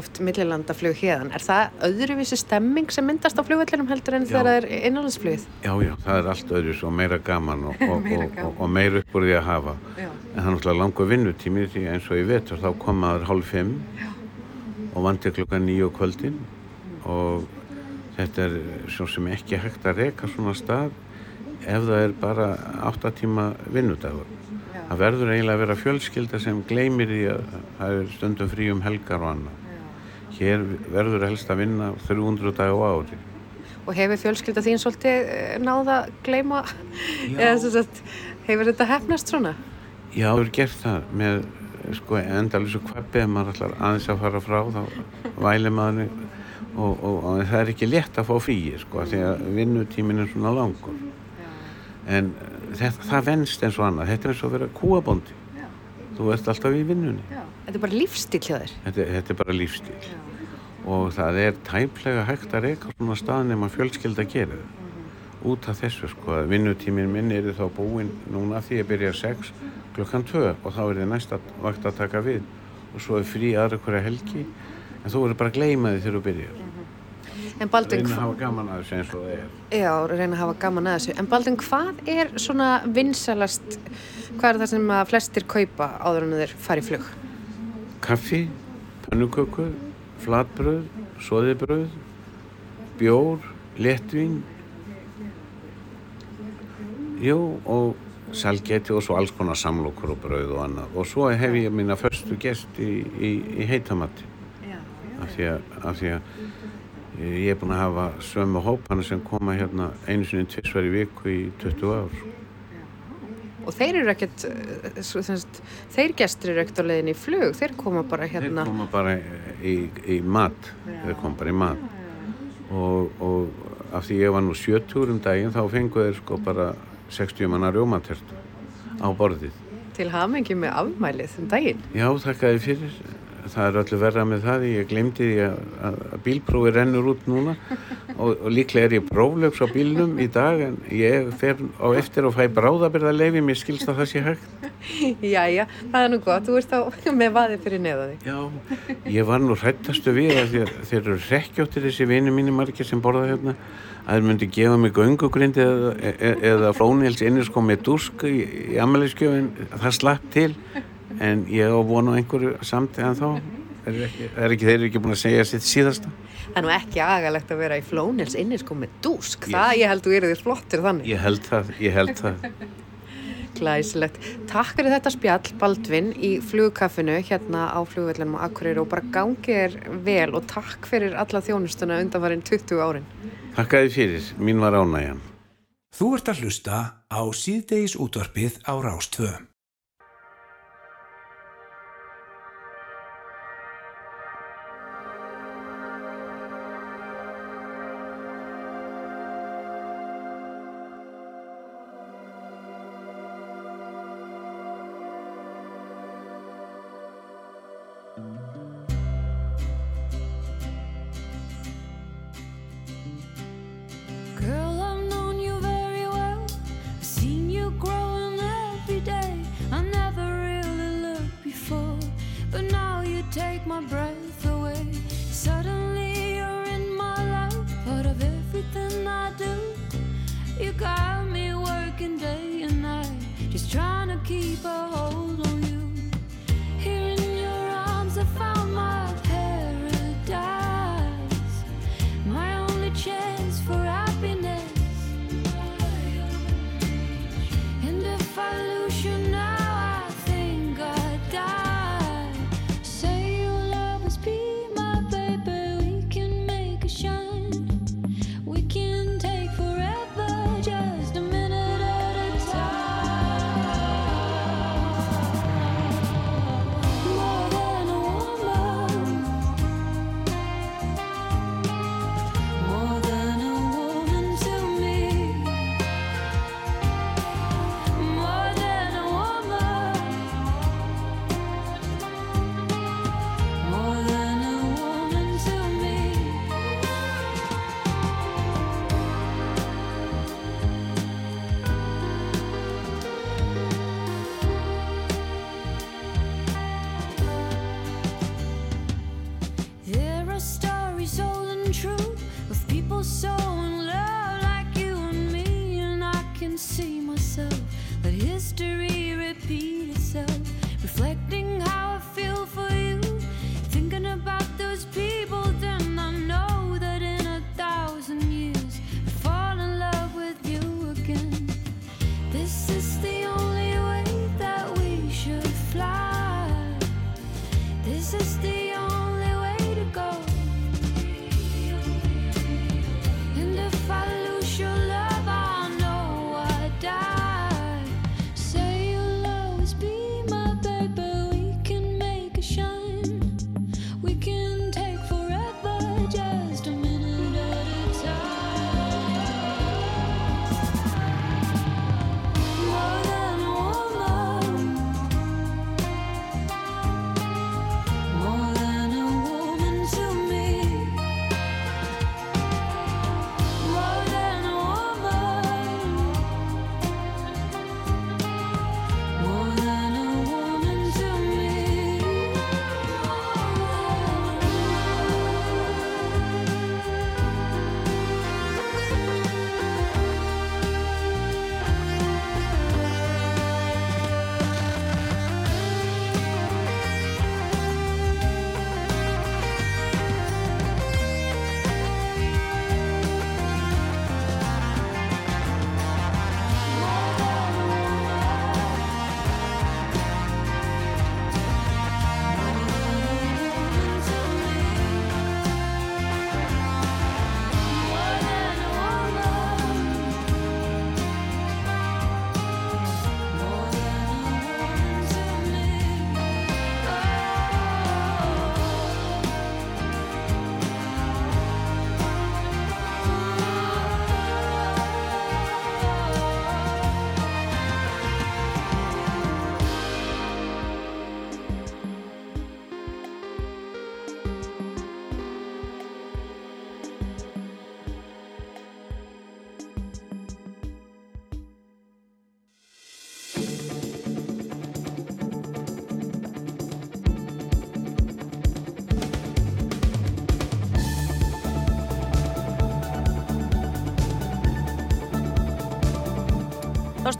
oft millilandaflug hérðan, er það öðruvísi stemming sem myndast á flugvellinum heldur en Já. þegar það er innanlandsflugið? Já, já, það er allt öðru svo meira gaman og, *laughs* og, Meira og, gaman. og, og meira upp úr því að hafa. Já. En það er náttúrulega langur vinnutími því eins og ég vetur þá kom maður hálf fimm og vandi klukkan nýju á kvöldin og þetta er svo sem ekki hægt að reka svona stað ef það er bara átta tíma vinnudagur. Það verður eiginlega að vera fjölskylda sem gleymir því að það er stundum frí um helgar og annað. Hér verður helst að vinna 300 dag á ári. Og hefur fjölskylda þín svolítið eh, náð að gleyma, eða sagt, hefur þetta hefnast svona? Já, það er gert það með sko, endalísu kveppi ef maður ætlar aðeins að fara frá þá væli maður og, og, og það er ekki létt að fá fríi sko, því að vinnutímin er svona langur. En þetta, það venst eins og annað. Þetta er eins og að vera kúabóndi. Þú ert alltaf í vinnunni. Þetta er bara lífstíl hjá þér. þetta, þetta er bara lífstíl og það er tæplega hægt að reyka svona stað nema fjölskylda gera það. Út af þessu sko að vinnutímin minn er þá búinn núna því að byrja 6 klukkan 2 og þá er þið næsta vakt að taka við. Og svo er frí aðra hverja helgi. En þú verður bara að gleyma því þegar þú byrjar. En Baldvin, reyna að já, reyna að hafa gaman að þessu. En Baldvin, hvað er svona vinsalast, hvað er það sem að flestir kaupa áður en þeir fara í flug? kaffi, pönnuköku flatbröð, soðibröð bjór, léttvín jú og salgeti og svo alls konar samlokur og brauð og annað. Og svo hef ég mína förstu gest í, í, í heitamatti af því að, af því að ég er búin að hafa sömu hópana sem koma hérna einu sinni tvisvar í viku í 20 ár Og þeir eru ekkert, eh, þeir gestur eru ekkert á leiðin í flug, þeir koma bara hérna. Þeir koma bara í, í mat, þeir koma bara í mat og, og af því ég var nú 70 um daginn þá fengu þeir sko bara 60 manna rjómatertu á borðið. Til hamingi með afmælið um daginn. Já, þakka þið fyrir. Það er öllu verra með það. Ég glemdi því að, að að bílprófi rennur út núna *laughs* og, og líklega er ég próflöks á bílnum í dag en ég fer á eftir og fæ bráðabirða leifi, mér skilst að það sé hægt. Jæja, það er nú gott, þú ert þá *laughs* með vaðið fyrir neða þig. Já, ég var nú hrættastu við að þeir, eru rekkjóttir þessi vini mínu margir sem borða hérna að þeir myndi gefa mig göngugrind eða, eða, eða flónils innisko með dúsk í, í amaliðskjöfin, það slapp til en ég á vonu einhverju samt en þá er ekki, er ekki, þeir eru ekki búin að segja sitt síðasta. Það er nú ekki agalegt að vera í flónils inni sko með dúsk, það ég held þú eru þér flottir þannig. Ég held það, ég held það. Glæsilegt. Takk fyrir þetta spjall, Baldvin, í flugkaffinu hérna á flugvellinum á Akureyri og bara gangið er vel og takk fyrir alla þjónustuna undanfarinn 20 árin. Þakka þið fyrir, mín var ánægjan. Þú ert að hlusta á síðdeis útvarpið á Rástvö.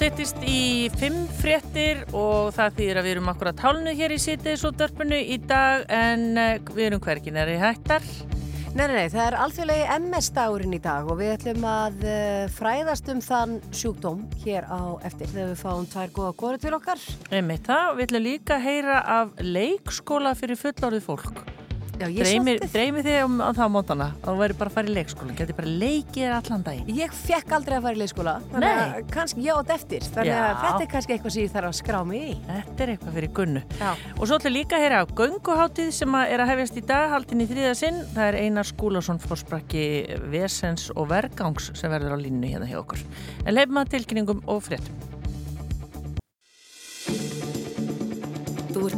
Styttist í fimm fréttir og það þýðir að við erum akkur að tálnu hér í sýtiðsútdarpinu í dag en eh, við erum hvergin er í hættar. Nei, nei, nei, það er alþjóðlegi MS-dagurinn í dag og við ætlum að uh, fræðast um þann sjúkdóm hér á eftir þegar við fáum tvær góða góri til okkar. Einmitt það, við ætlum líka að heyra af leikskóla fyrir fullorðið fólk. Já, Dreymir, dreymir þig um á það á mótana að þú væri bara að fara í leikskóla, getur bara leikið allan daginn. Ég fekk aldrei að fara í leikskóla, þannig að kannski ég átt eftir, þannig að þetta er kannski eitthvað sem ég þarf að skrá mig í. Þetta er eitthvað fyrir gunnu. Já. Og svo ætlum líka að heyra af gönguháttíð sem að er að hefjast í dag, haldin í þriða sinn. Það er Einar Skúlason fórsprakki Vesens og Vergangs sem verður á línu hérna hjá okkur. En leifum að tilkynningum og fréttum.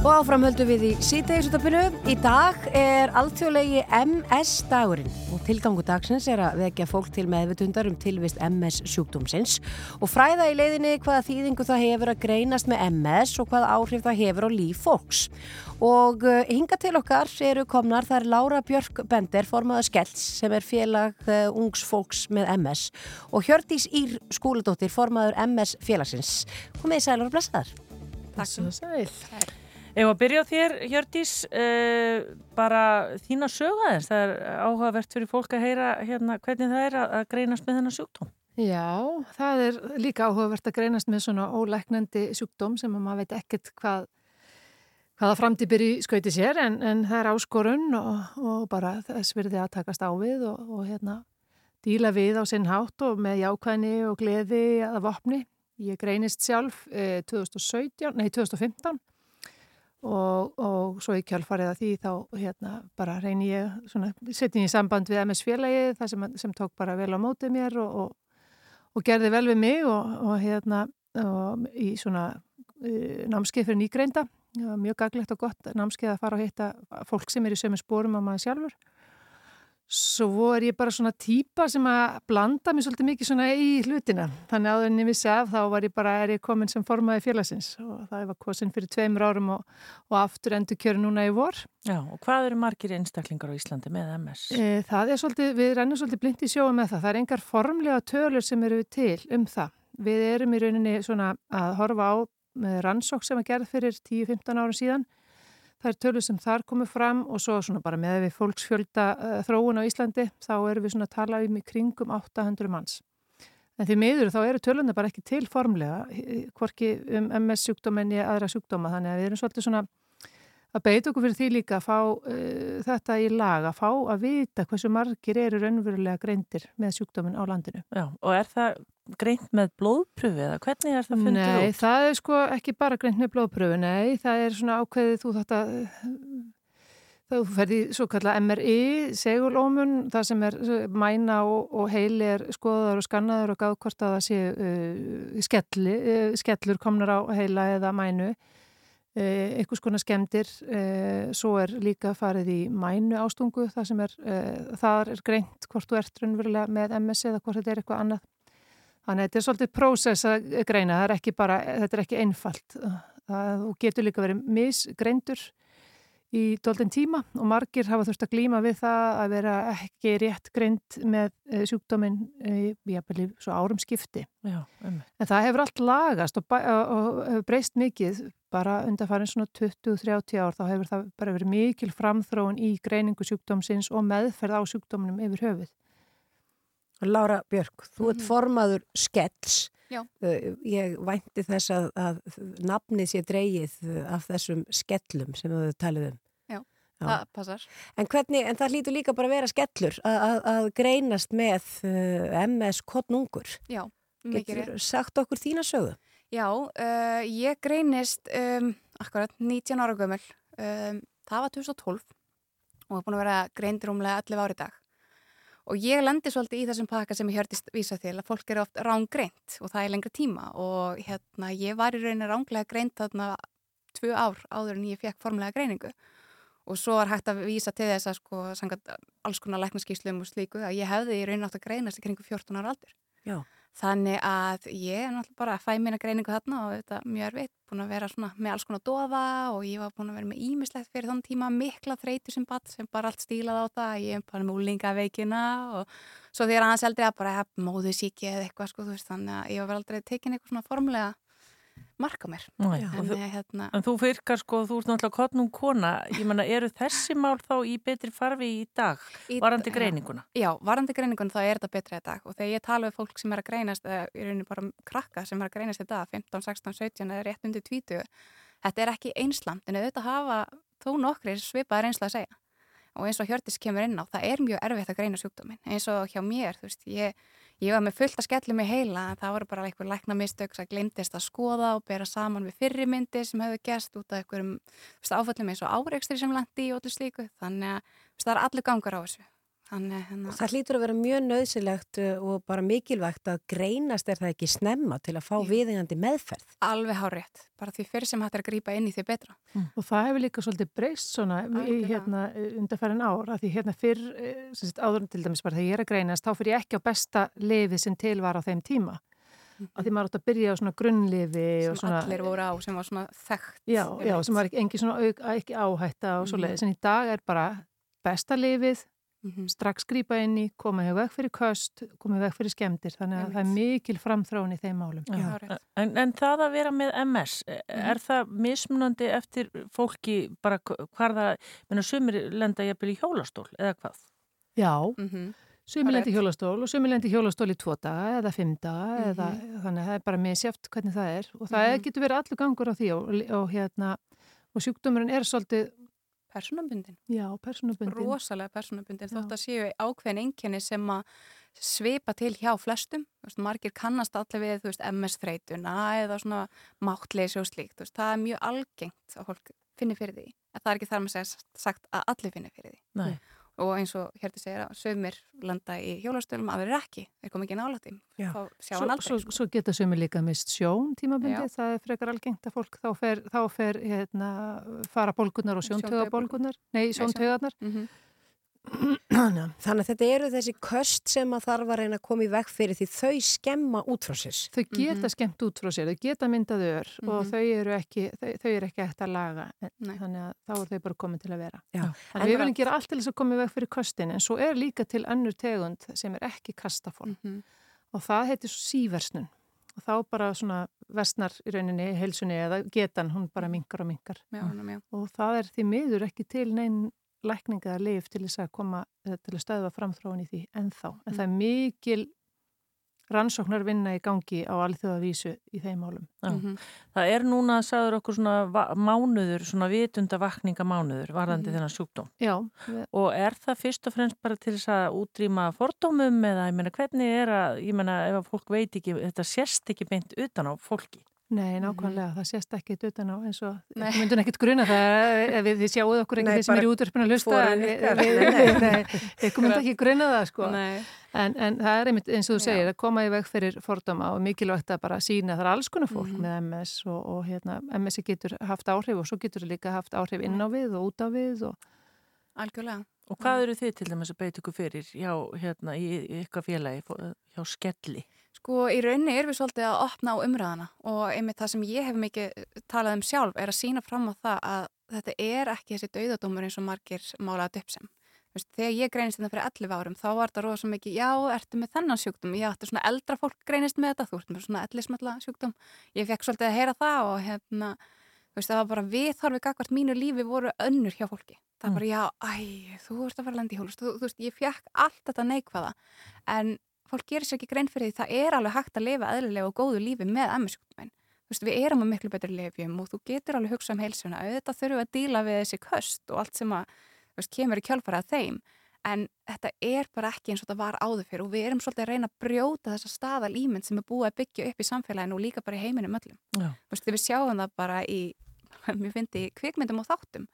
Og áfram höldum við í síðdegisutapinu. Í dag er alþjóðlegi MS-dagurinn og tilgangu dagsins er að vekja fólk til meðvitundar um tilvist MS sjúkdómsins og fræða í leiðinni hvaða þýðingu það hefur að greinast með MS og hvaða áhrif það hefur á líf fólks. Og uh, hinga til okkar eru komnar, það er Lára Björk Bender, formaða Skells, sem er félag uh, ungs fólks með MS og Hjördís Ír Skúladóttir, formaður MS félagsins. Komið í sælar og blessaðar. Takk svo sæl. Ef að byrja á þér, Hjördís, uh, bara þína sögaðins, það er áhugavert fyrir fólk að heyra hérna hvernig það er að, að greinast með þennan sjúkdóm. Já, það er líka áhugavert að greinast með svona ólæknandi sjúkdóm sem að maður veit ekkert hvað, hvaða framtípir í skauti sér en, en það er áskorun og, og bara þess virði að takast á við og, og hérna díla við á sinn hátt og með jákvæðni og gleði að vopni. Ég greinist sjálf eh, 2017, nei 2015 og, og svo í kjálfarið að því þá hérna bara reyni ég setjum ég samband við MS félagið það sem, sem tók bara vel á mótið mér og, og, og gerði vel við mig og, hérna í svona uh, námskeið fyrir nýgreinda. Mjög gaglegt og gott námskeið að fara og hitta fólk sem er í sömu spórum á maður sjálfur Svo er ég bara svona típa sem að blanda mér svolítið mikið svona í hlutina. Þannig að en ég vissi af þá var ég bara, er ég komin sem formaði félagsins og það var kosin fyrir tveimur árum og, og aftur endur kjöru núna í vor. Já, og hvað eru margir einstaklingar á Íslandi með MS? E, það er svolítið, við rennum svolítið blind í sjóa með það. Það er engar formlega tölur sem eru til um það. Við erum í rauninni svona að horfa á með rannsók sem að gerð fyrir 10-15 árum síðan Það er tölur sem þar komið fram og svo svona bara með við fólksfjölda uh, þróun á Íslandi þá erum við svona að tala um í kringum 800 manns. En því miður þá eru tölunni bara ekki til formlega, hvorki um MS sjúkdómenni eða aðra sjúkdóma þannig að við erum svolítið svona að beita okkur fyrir því líka að fá uh, þetta í lag, að fá að vita hversu margir eru raunverulega greindir með sjúkdómin á landinu. Já, og er það greint með blóðpröfi eða hvernig er það fundið út? Nei, það er sko ekki bara greint með blóðpröfu, nei, það er svona ákveðið þú þetta þá ferði svo kalla MRI segulómun, það sem er mæna og, og heili er skoðaður og skannaður og gáð hvort að það sé uh, skelli, uh, skellur komnar á heila eða mænu Uh, einhvers konar skemmtir uh, svo er líka farið í mænu ástungu það sem er, uh, þar er greint hvort þú ert raunverulega með MS eða hvort þetta er eitthvað annað þannig að þetta er svolítið prósess að greina er bara, þetta er ekki einfalt. Þú getur líka verið misgreindur í doldin tíma og margir hafa þurft að glýma við það að vera ekki rétt greind með sjúkdóminn í svo árum skipti. Já, en það hefur allt lagast og, og hefur breyst mikið. Bara undan farin svona 20-30 ár þá hefur það bara verið mikil framþróun í greiningu sjúkdómsins og meðferð á sjúkdóminum yfir höfuð. Lára Björk, þú ert formaður Skells. Já. Ég vænti þess að, að nafnið sé dreyið af þessum skellum sem þú talið um. Já, Já. það passar. En, hvernig, en það hlýtur líka bara að vera skellur að, að, greinast með MS kottnungur. Já, mikið. Getur sagt okkur þína sögu? Já, uh, ég greinist um, akkurat 19 ára gömul, um, það var 2012 og var búin að vera greindir umlega 11 ári dag. Og ég lendi svolítið í þessum pakka sem ég hörtist vísa til að fólk eru oft rángreint og það er lengra tíma og hérna ég var í rauninni ránglega greint þarna tvö ár áður en ég fekk formulega greiningu og svo var hægt að vísa til þess að sko sangat alls konar læknaskíslum og slíku að ég hefði í rauninni átt að greinast í kringu 14 ára aldur. Já. Þannig að ég er náttúrulega bara að fæ mína greiningu þarna og þetta er mjög erfitt, búin að vera með alls konar doða og ég var búin að vera með ímislegt fyrir þann tíma mikla þreytu sem batt sem bara allt stílað á það, ég er bara með úlingaveikina og svo þegar aðeins eldri að bara móðu síki eða eitthvað sko þú veist þannig að ég var aldrei tekin eitthvað svona formlega marka mér. Nei, En, þú- hérna, En þú virkar sko, þú ert náttúrulega kottnum kona, ég menna, eru þessi mál þá í betri farfi í dag, Í- varandi greininguna? Já, varandi greiningun þá er þetta betra í dag. Og þegar ég tala við fólk sem er að greinast eða í rauninni bara krakka sem er að greinast í dag 15, 16, 17 eða rétt undir 20 þetta er ekki einsland en auðvitað hafa þó nokkri svipaðar einsla að segja. Og eins og Hjördis kemur inn á það er mjög erfitt að greina sjúkdóminn. Eins og hjá mér, þú veist, ég, ég var með fullt að skellum í heila en það voru bara eitthvað lækna mistök sem glemdist að skoða og bera saman við fyrri myndir sem hefðu gest út af einhverjum áföllum eins og áreikstri sem landi í og allir slíku. Þannig að það er allir gangar á þessu þannig, hérna, Það hlýtur að vera mjög nöðsilegt uh, og bara mikilvægt að greinast er það ekki snemma til að fá viðingandi meðferð. Alveg hárétt, bara því fyrir sem hægt er að grípa inn í því betra. Og það hefur líka svolítið breyst svona í hérna undarfærin ár, að því hérna fyrr, eh, sagt, áður en til dæmis bara þegar ég er að greinast, þá fyrir ég ekki á besta lifi sem til var á þeim tíma. Að því maður átt að byrja á svona grunnlifi sem og svona... allir voru á, sem var svona þekkt. Já, já, sem var ekki, engi svona auk, ekki áhætta og svo Mhm. leiðis. En í dag er bara besta lifið, Mhm. strax grípa inn í, koma hjá veg fyrir köst, koma hjá veg fyrir skemmtir. Þannig að það er mikil framþróun í þeim málum. Já. En, en það að vera með MS, e- er það mismunandi eftir fólki bara hv- hvar það, menna sumir lenda jafnvel í hjólastól eða hvað? Já, Mhm. sumir lendi Rétt. hjólastól og sumir lendi hjólastól í tvo daga eða fimm daga Mhm. eða þannig að það er bara misjáft hvernig það er og það Mhm. getur verið allur gangur á því og, og hérna og sjúkdómurinn er svolítið Persónubundin. Já, persónubundin. Rosalega persónubundin. Þótt að séu ákveðin einkenni sem að svipa til hjá flestum. Þú Veist, margir kannast allir við MS-þreytuna eða svona máttleysi og slíkt. Þú Veist, það er mjög algengt að fólk finni fyrir því. En það er ekki þar með segja sagt að allir finni fyrir því. Nei. Og eins og hérti segir að sögumir landa í hjólastölum að vera ekki. Þeir kom ekki sjá Svo, svo, svo geta sumir líka mist sjón tímabundi, Já. það er frekar algengt að fólk þá fer, þá fer hérna, fara bólgunar og sjóntögabólgunar, nei, sjóntögarnar. Mhm. Þannig að þetta eru þessi köst sem að þarf að reyna að koma í veg fyrir því þau skemma út frá sér. Þau geta Mhm. skemmt út frá sér, þau geta myndað ör og Mhm. þau eru ekki, þau, þau eru ekki eftir að laga, en, Nei. þannig að þá er þau bara komin til að vera. Já. Þannig En að við viljum gera allt til þess að koma í veg fyrir köstin, en svo er líka til önnur tegund sem er ekki kastaform Mhm. og það heitir svo síversnun og þá bara svona versnar í rauninni heilsunni eða getan, hún bara minkar og minkar. Já, já, já. og það er því miður ekki til neinn lækninga að lif til þess að koma til að stöðva framþróun í því ennþá en það er mikil rannsóknar vinna í gangi á alþjóðavísu í þeim málum. Já. Mhm. Það er núna, sagður okkur svona mánuður, svona vitundavakninga mánuður varðandi Mhm. þennan sjúkdóm. Já, Og er það fyrst og fremst bara til þess að útrýma fordómum eða ég meina hvernig er að, ég meina ef að fólk veit ekki, þetta sérst ekki beint utan á fólki. Nei, nákvæmlega, það sést ekki utan á eins og, við myndum ekkit gruna það ef við, þið sjáuð okkur ekki þeir sem eru í útverfinu að hlusta við, við, við komum ekki gruna það sko. En, en það er einmitt eins og þú Já. segir að koma í veg fyrir fordóma og mikilvægt að bara sína það er alls konar fólk Mhm. með MS og, og hérna, MS getur haft áhrif og svo getur það líka haft áhrif inn á við og út á við og Algjörlega. Og hvað eru þið til dæmis að beita ykkur fyrir hjá, hérna, í, í ykkar félagi, hjá Skelli? Sko, í rauninni erum við svolítið að opna á umræðana og einmitt það sem ég hef mikið talað um sjálf er að sína fram á það að þetta er ekki þessi dauðadómur eins og margir málaði upp sem. Veist, þegar ég greinist þetta fyrir 11 árum þá var þetta rosa mikið, já, ertu með þennan sjúkdóm? Já, þetta er svona eldra fólk greinist með þetta, þú ert með svona ellismalla sjúkdóm. Ég fekk svolítið að heyra það og hérna, þú veist, það var bara viðhorfið gagvart mínu lífi voru önnur hjá fólki. Það er bara, já, æ, þú ert að fara að lenda í hólust. Þú, þú veist, ég fekk allt þetta neikvæða en fólk gerir sér ekki grein fyrir því það er alveg hægt að lifa eðlilega og góðu lífi með MS-sjúkdóminn. Þú veist, við erum að miklu betri lifjum og þú getur alveg hugsað um heilsuna. Auðvitað þurfum að díla við þessi köst og allt sem að, veist, kemur í kjálfara að þeim. En þetta er bara ekki eins og þetta var áður fyrir og við erum svolítið að reyna að brjóta þessa staðal ímynd sem er búið að byggja upp í samfélaginu og líka bara í heiminum öllum. Þú veist, við sjáum það bara í, *laughs* mér finnst í kvikmyndum og þáttum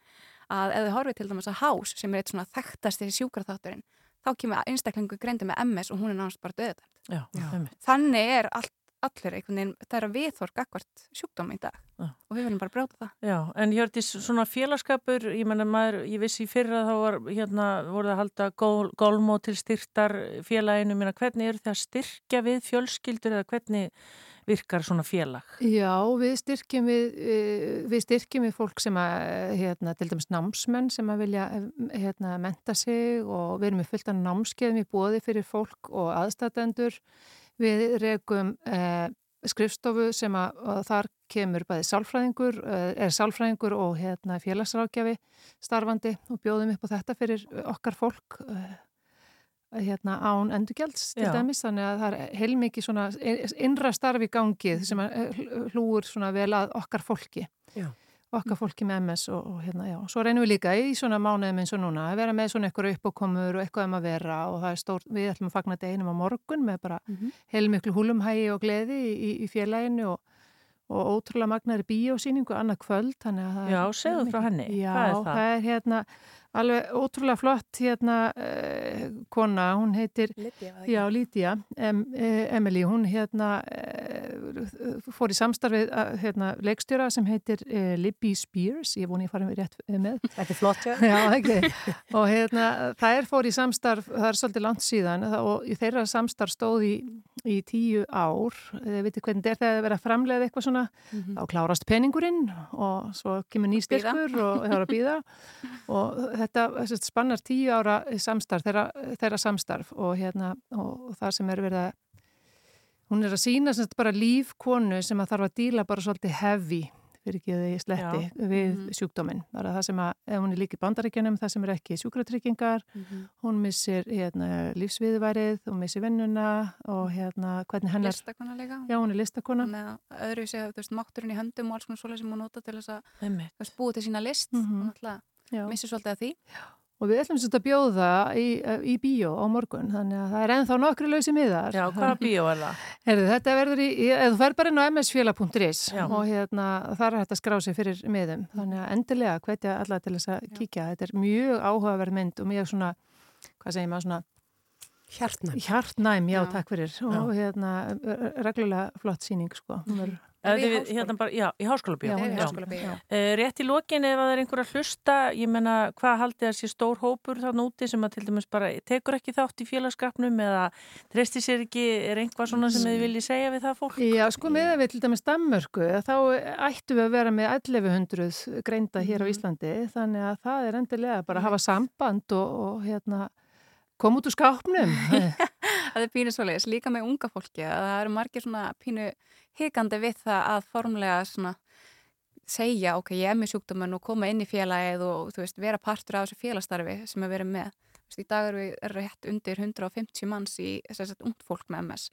að þið horfið til dæmis að House sem er eitt svona þekktasti sjúkraþátturinn þá kemur einstaklingu greindi með MS og hún er náttúrulega bara döðdæmt. Þannig er allt allir einhvern veginn, það er að viðþorg akkvart sjúkdóma í dag Já. og við viljum bara brjóta það. Já, en Hjördís, svona félagskapur, ég menna maður, ég vissi í fyrra þá var, hérna, voruð að halda gól, gólmó til styrtar félaginu, minna, hvernig eru það að styrkja við fjölskyldur eða hvernig virkar svona félag? Já, við styrkjum við, eh, við styrkjum við fólk sem að, hérna, til dæmis námsmenn sem að vilja, eh, hérna, menta sig og við erum með fullt af námskeiðum í bóði fyrir fólk og aðstætendur. Við regum eh, skrifstofu sem að, að þar kemur bæði sálfræðingur, eh, er sálfræðingur og hérna félagsrákjafi starfandi og bjóðum upp á þetta fyrir okkar fólk eh, hérna án endurgjalds til dæmis þannig að það er heilmikið svona innra starfi gangið sem að hl- hlúur svona vel að okkar fólki Já. okkar fólki með MS og, og hérna já, svo reynum við líka í svona mánuðum eins og núna að vera með svona eitthvað uppákomur og eitthvað um að vera og það er stór, við ætlum að fagna deginum á morgun með bara Mhm. heilmiklu húlumhægi og gleði í, í, í félaginu og, og ótrúlega magnari bíósýningu annað kvöld þannig að það Já, er henni. Já, það? er hérna alveg ótrúlega flott hérna uh, kona, hún heitir Lídia, em, eh, Emily, hún hérna eh, fór í samstarfið eh, hérna, leikstjóra sem heitir eh, Libby Spears, ég að ég fara með rétt eh, með. Þetta er flott, já. Já, ekki. Og hérna, það er fór í samstarf, það er svolítið langt síðan og þeirra samstarf stóð í, í tíu ár, þið veitir hvernig þetta er þegar það er verið að framlega eitthvað svona, þá klárast peningurinn og svo kemur ný Bíða. styrkur og það er að býða *laughs* og þetta þessi, spannar tíu ára samstarf, þeirra, þeirra samstarf og, hérna, og það sem er verið að hún er að sína sagt bara lífkonu sem að þarf að díla bara svolítið heavy fyrir ekki að þið sletti Já. við Mhm. sjúkdóminn. Það er það sem að, ef hún er líka í bandaríkjunum, það sem er ekki sjúkratryggingar, Mhm. hún missir hérna, lífsviðværið, hún missir vinnuna og hérna hvernig hennar, Listakona líka. já hún er listakona. Með öðru sé, þú veist, mátturinn í höndum og alls konar svoleið sem hún nota til þess að veist, búa til sína list. Mhm. Hún ætla Já. að missi svolítið að því. Og við ætlum svolítið að bjóða í, í bíó á morgun, þannig að það er ennþá nokkru lausi miðar. Já, hvaða bíó er það? Herðu, þetta verður í, í- eða þú fer bara inn á msfélag.is Já. og hérna, þar er hægt að skrá sig fyrir miðum. Þannig að endilega hvetja alla til þess að kíkja. Þetta er mjög áhugaverð mynd og mjög svona, hvað segir maður, svona Hjartnæm. hjartnæm, já, Já. takk fyrir. Og hérna, reglulega flott síning, sko. Verður- Ef Við. Hérna bara, já, í háskólabíó. Já, Það já. háskóla bíó. Uh, rétt í lokin ef að það er einhver að hlusta, ég menna hvað haldið þessi stór hópur þann úti sem að til dæmis bara tekur ekki þátt í félagskapnum eða treysti sér ekki, er einhvað svona sem þið viljið segja við það fólk? Já, sko, með við til dæmis Danmörku, þá ættum við að vera með 1100 greinda hér á Íslandi, þannig að það er endilega bara að hafa samband og, og hérna, koma út úr skápnum. *laughs* Það er pínu svoleiðis, líka með unga fólki að það eru margir svona pínu hikandi við það að formlega svona segja, ok, ég er með sjúkdóman og koma inn í félagið og þú veist, vera partur af þessu félagstarfi sem við verum með. Veist, í dag eru við rétt undir 150 manns í að ungt fólk með MS.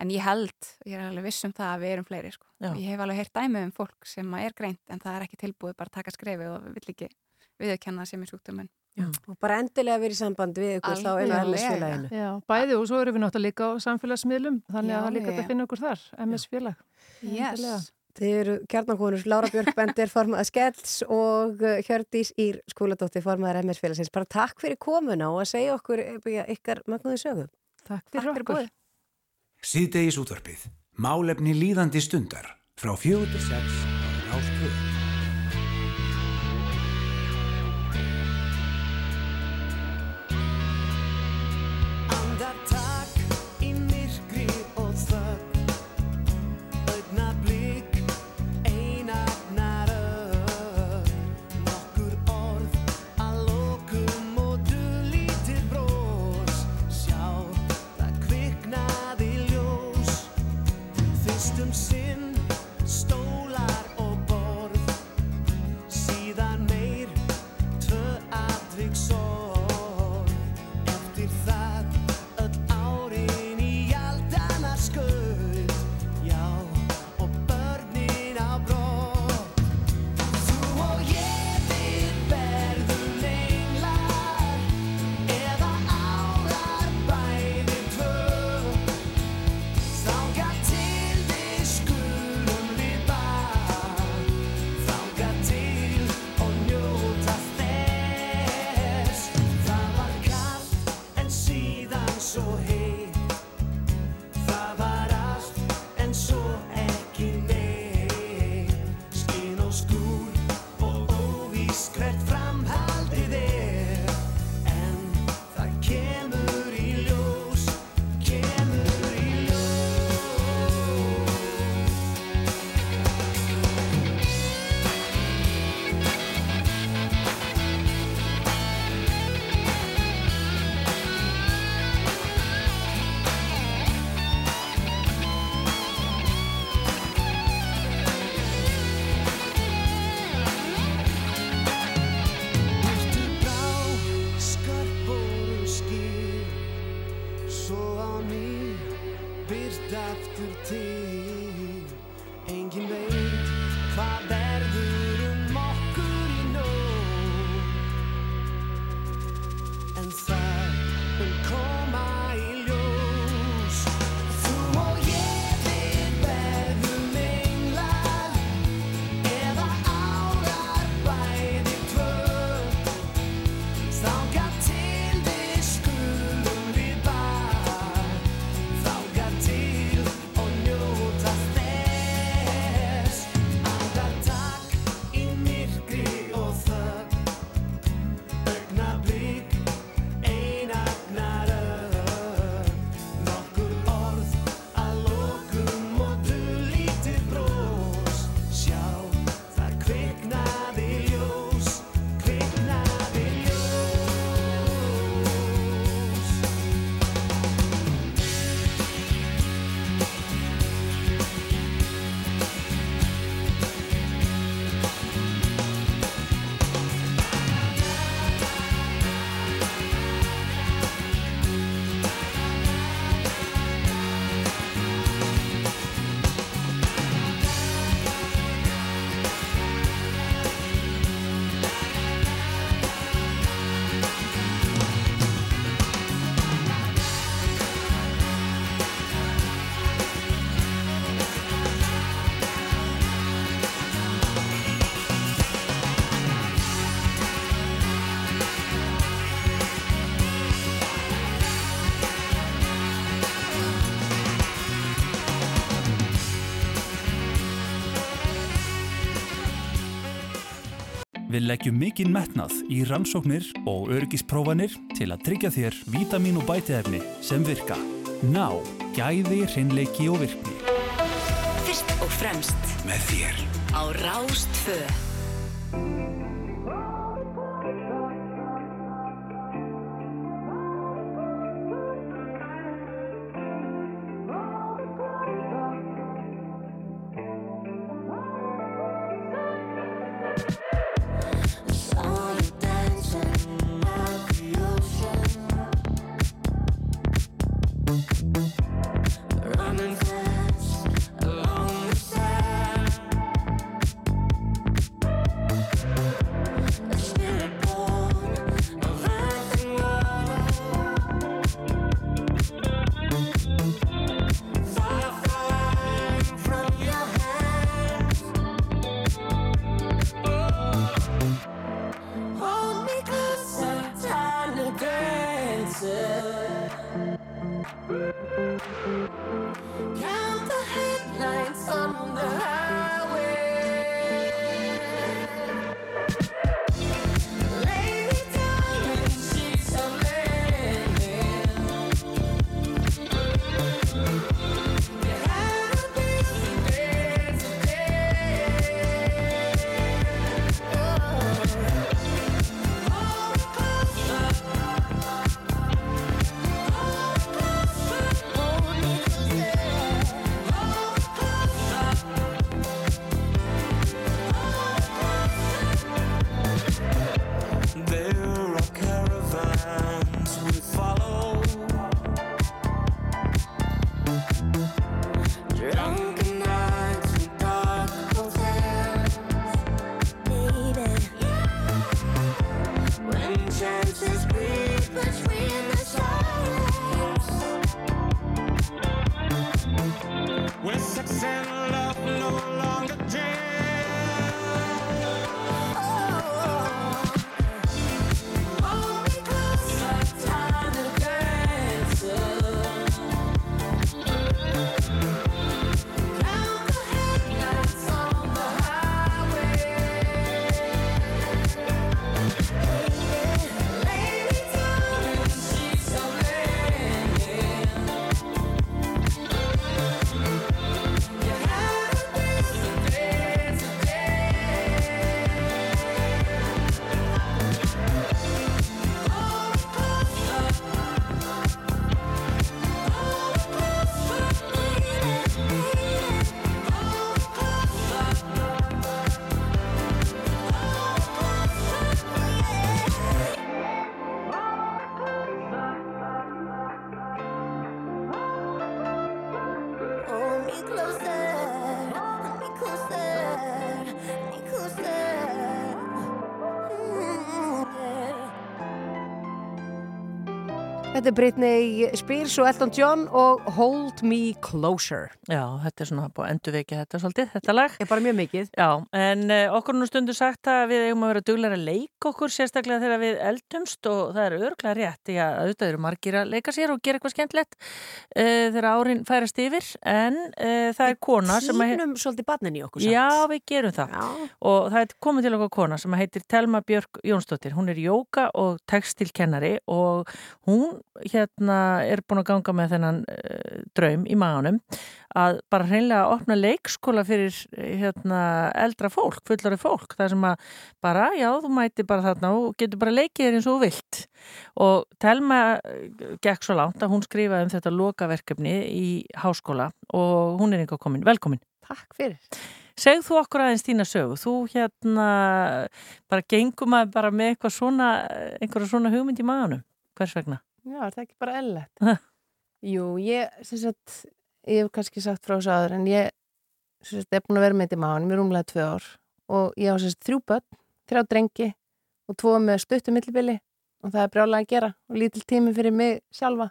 En ég held, ég er alveg viss um það að við erum fleiri, sko. Ég hef alveg heyrt dæmi um fólk sem er greint en það er ekki tilbúið bara að taka skrefi og vill ekki viðurkenna sem er sjúkdóman. Og bara endilega verið í sambandi við ykkur þá inn á Algjörlega. MS-félaginu. Já, bæði og svo erum við náttúrulega líka á samfélagsmiðlum, þannig Já, að það líka já, já. að finna okkur þar, MS-félag. Endilega. Yes. Þið eru kjarnakonur Lára Björk *laughs* Bendir, formaða Skells og uh, Hjördís Ír Skúladóttir, formaðar MS-félagsins. Bara takk fyrir komuna og að segja okkur eh, ykkar magnaði sögu. Takk Takk fyrir búið. Síðdegis útvarpið. Málefni líðandi stundar. Frá til sex á Rástvöð. Við leggjum mikinn metnað í rannsóknir og örgisprófanir til að tryggja þér vítamin og bætiðefni sem virka. Ná, gæði, hreinleiki og virkni. Fyrst og fremst með þér á Rástföð. Þetta er Britney Spears og Elton John og Hold Me Closer. Já, þetta er svona búið að endurvekja þetta svolítið, þetta lag. Er bara mjög mikið. Já, en uh, okkur nú stundu sagt að við eigum að vera duglega að leika okkur sérstaklega þegar við eldumst og það er örglega rétt, því að auðvitað eru margir að leika sér og gera eitthvað skemmtilegt uh, þegar árin færast yfir, en uh, það er kona sem að... Týnum svolítið barnin í okkur samt. Já, við gerum það. Já. Og það er komið til okkur kona sem heitir Telma Björk Jónsdóttir. Hún er jóka og textilkennari og hún hérna er búin að ganga með þennan uh, draum í maðunum að bara hreinlega opna leikskóla fyrir hérna eldra fólk, fullari fólk, það sem að bara, já, þú mæti bara þarna og getur bara leikið þér eins og vilt og Telma gekk svo langt að hún skrifaði um þetta lokaverkefni í háskóla og hún er einhver komin, velkomin. Takk fyrir. Segð þú okkur aðeins þína sögu, þú hérna bara gengum að bara með eitthvað svona, einhverja svona hugmynd í maðunum, hvers vegna? Já, er það ekki bara ellett? Jú, ég, sem sagt, ég hef kannski sagt frá þessu aður en ég, sem sagt, er búin að vera með þetta í maðunum í rúmlega tvö ár. Og ég á sem sagt þrjú börn, þrjá drengi og tvo með stuttu millibili. Og það er brjálega að gera og lítil tími fyrir mig sjálfa.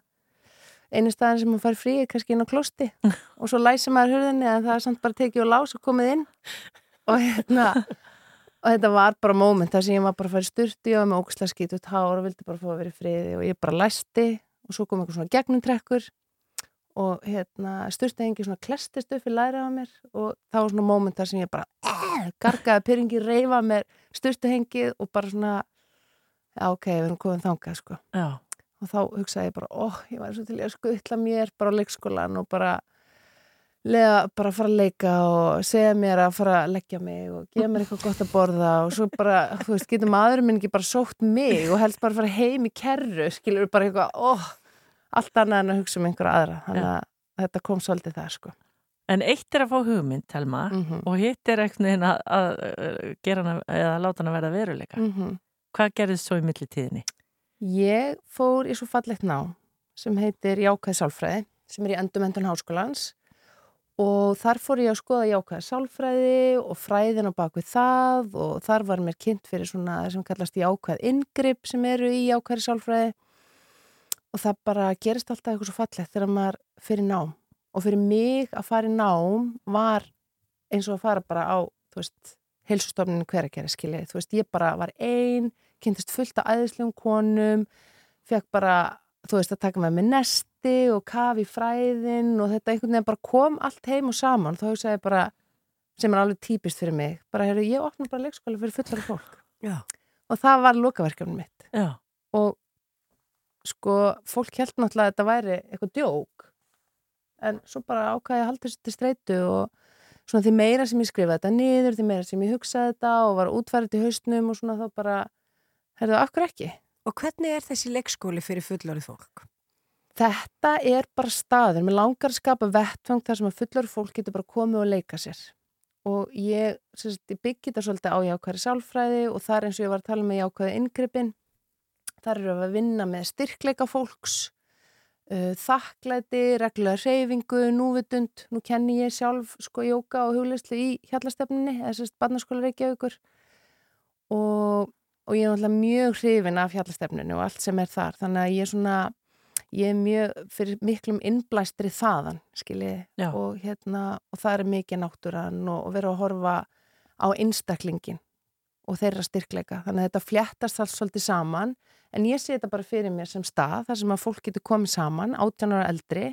Einu staðin sem maður fær frí er kannski inn á klósti. *laughs* Og svo læsir maður hurðinni en það er samt bara tekið og lás og komið inn. Og hérna og þetta var bara móment þar sem ég var bara að fara í styrti og með óksla skýt út hár og vildi bara fá að vera í friði og ég bara læsti og svo kom eitthvað svona gegnumtrekkur og hérna styrti hengi svona klestist upp í lærið á mér og það var svona móment þar sem ég bara eh, gargaði pyrringi, reyfa mér styrti hengið og bara svona já ok, við erum komið þangað sko já. og þá hugsaði ég bara, óh, oh, ég var svo til að skuttla mér bara á leikskólan og bara lega, bara fara að leika og segja mér að fara að leggja mig og gefa mér eitthvað gott að borða og svo bara, þú veist, getur maðurinn minn ekki bara sótt mig og helst bara fara heim í kerru, skilur bara eitthvað, óh, oh, allt annað en að hugsa um einhverja aðra, þannig að ja. þetta kom svolítið það, sko. En eitt er að fá hugmynd, Telma, mm -hmm. og hitt er eitthvað að, að gera hana, eða láta hana verða veruleika. Mm -hmm. Hvað gerðist svo í millitíðinni? Ég fór í svo fallegt ná sem heitir Jákæð Sálfræði, sem er í endumendun háskólans og þar fór ég að skoða jákvæða sálfræði og fræðin á bakvið það og þar var mér kynnt fyrir svona sem kallast jákvæð ingripp sem eru í jákvæði sálfræði. Og það bara gerist alltaf eitthvað svo fallegt þegar maður fyrir nám. Og fyrir mig að fara í nám var eins og að fara bara á heilsustofninu hver að gera skiljið, þú veist, ég bara var einn kynntist fullt af æðislegum konum fekk bara, þú veist, að taka með mig nesti og kafi fræðin og þetta einhvern veginn bara kom allt heim og saman þá hugsaði ég bara, sem er alveg típist fyrir mig, bara, heyrðu, ég opna bara leikskóla fyrir fullar fólk Já. og það var lokaverkefni mitt Já. og sko, fólk held náttúrulega að þetta væri eitthvað djók en svo bara ákvæði að halda þessu til streitu og svona því meira sem ég skrifaði þetta niður, því meira sem ég hugsaði þetta og var útfærið til haustnum og svona þá bara, herðu, akkur ekki Og hvernig er þessi leikskóli fyrir fullorðið fólk? Þetta er bara staður, mér langar að skapa vettfang þar sem að fullorðið fólk getur bara komið og leika sér. Og ég, ég byggi þetta svolítið á jákværi sálfræði og þar eins og ég var að tala með jákvæði inngrippin þar eru við að vinna með styrkleika fólks uh, þakklæti, reglulega reyfingu núvitund, nú kenni ég sjálf sko jóka og hugleyslu í hjallastefninni eða sérst barnaskóla Reykjavíkur. Og, og ég er náttúrulega mjög hrifin af hjallastefninu og allt sem er þar, þannig að ég er svona ég er mjög fyrir miklum innblæstri þaðan, skiljið og hérna, og það er mikið náttúran og, og vera að horfa á einstaklingin og þeirra styrkleika, þannig að þetta fljættast alls svolítið saman, en ég sé þetta bara fyrir mér sem stað, þar sem að fólk getur komið saman, 18 ára eldri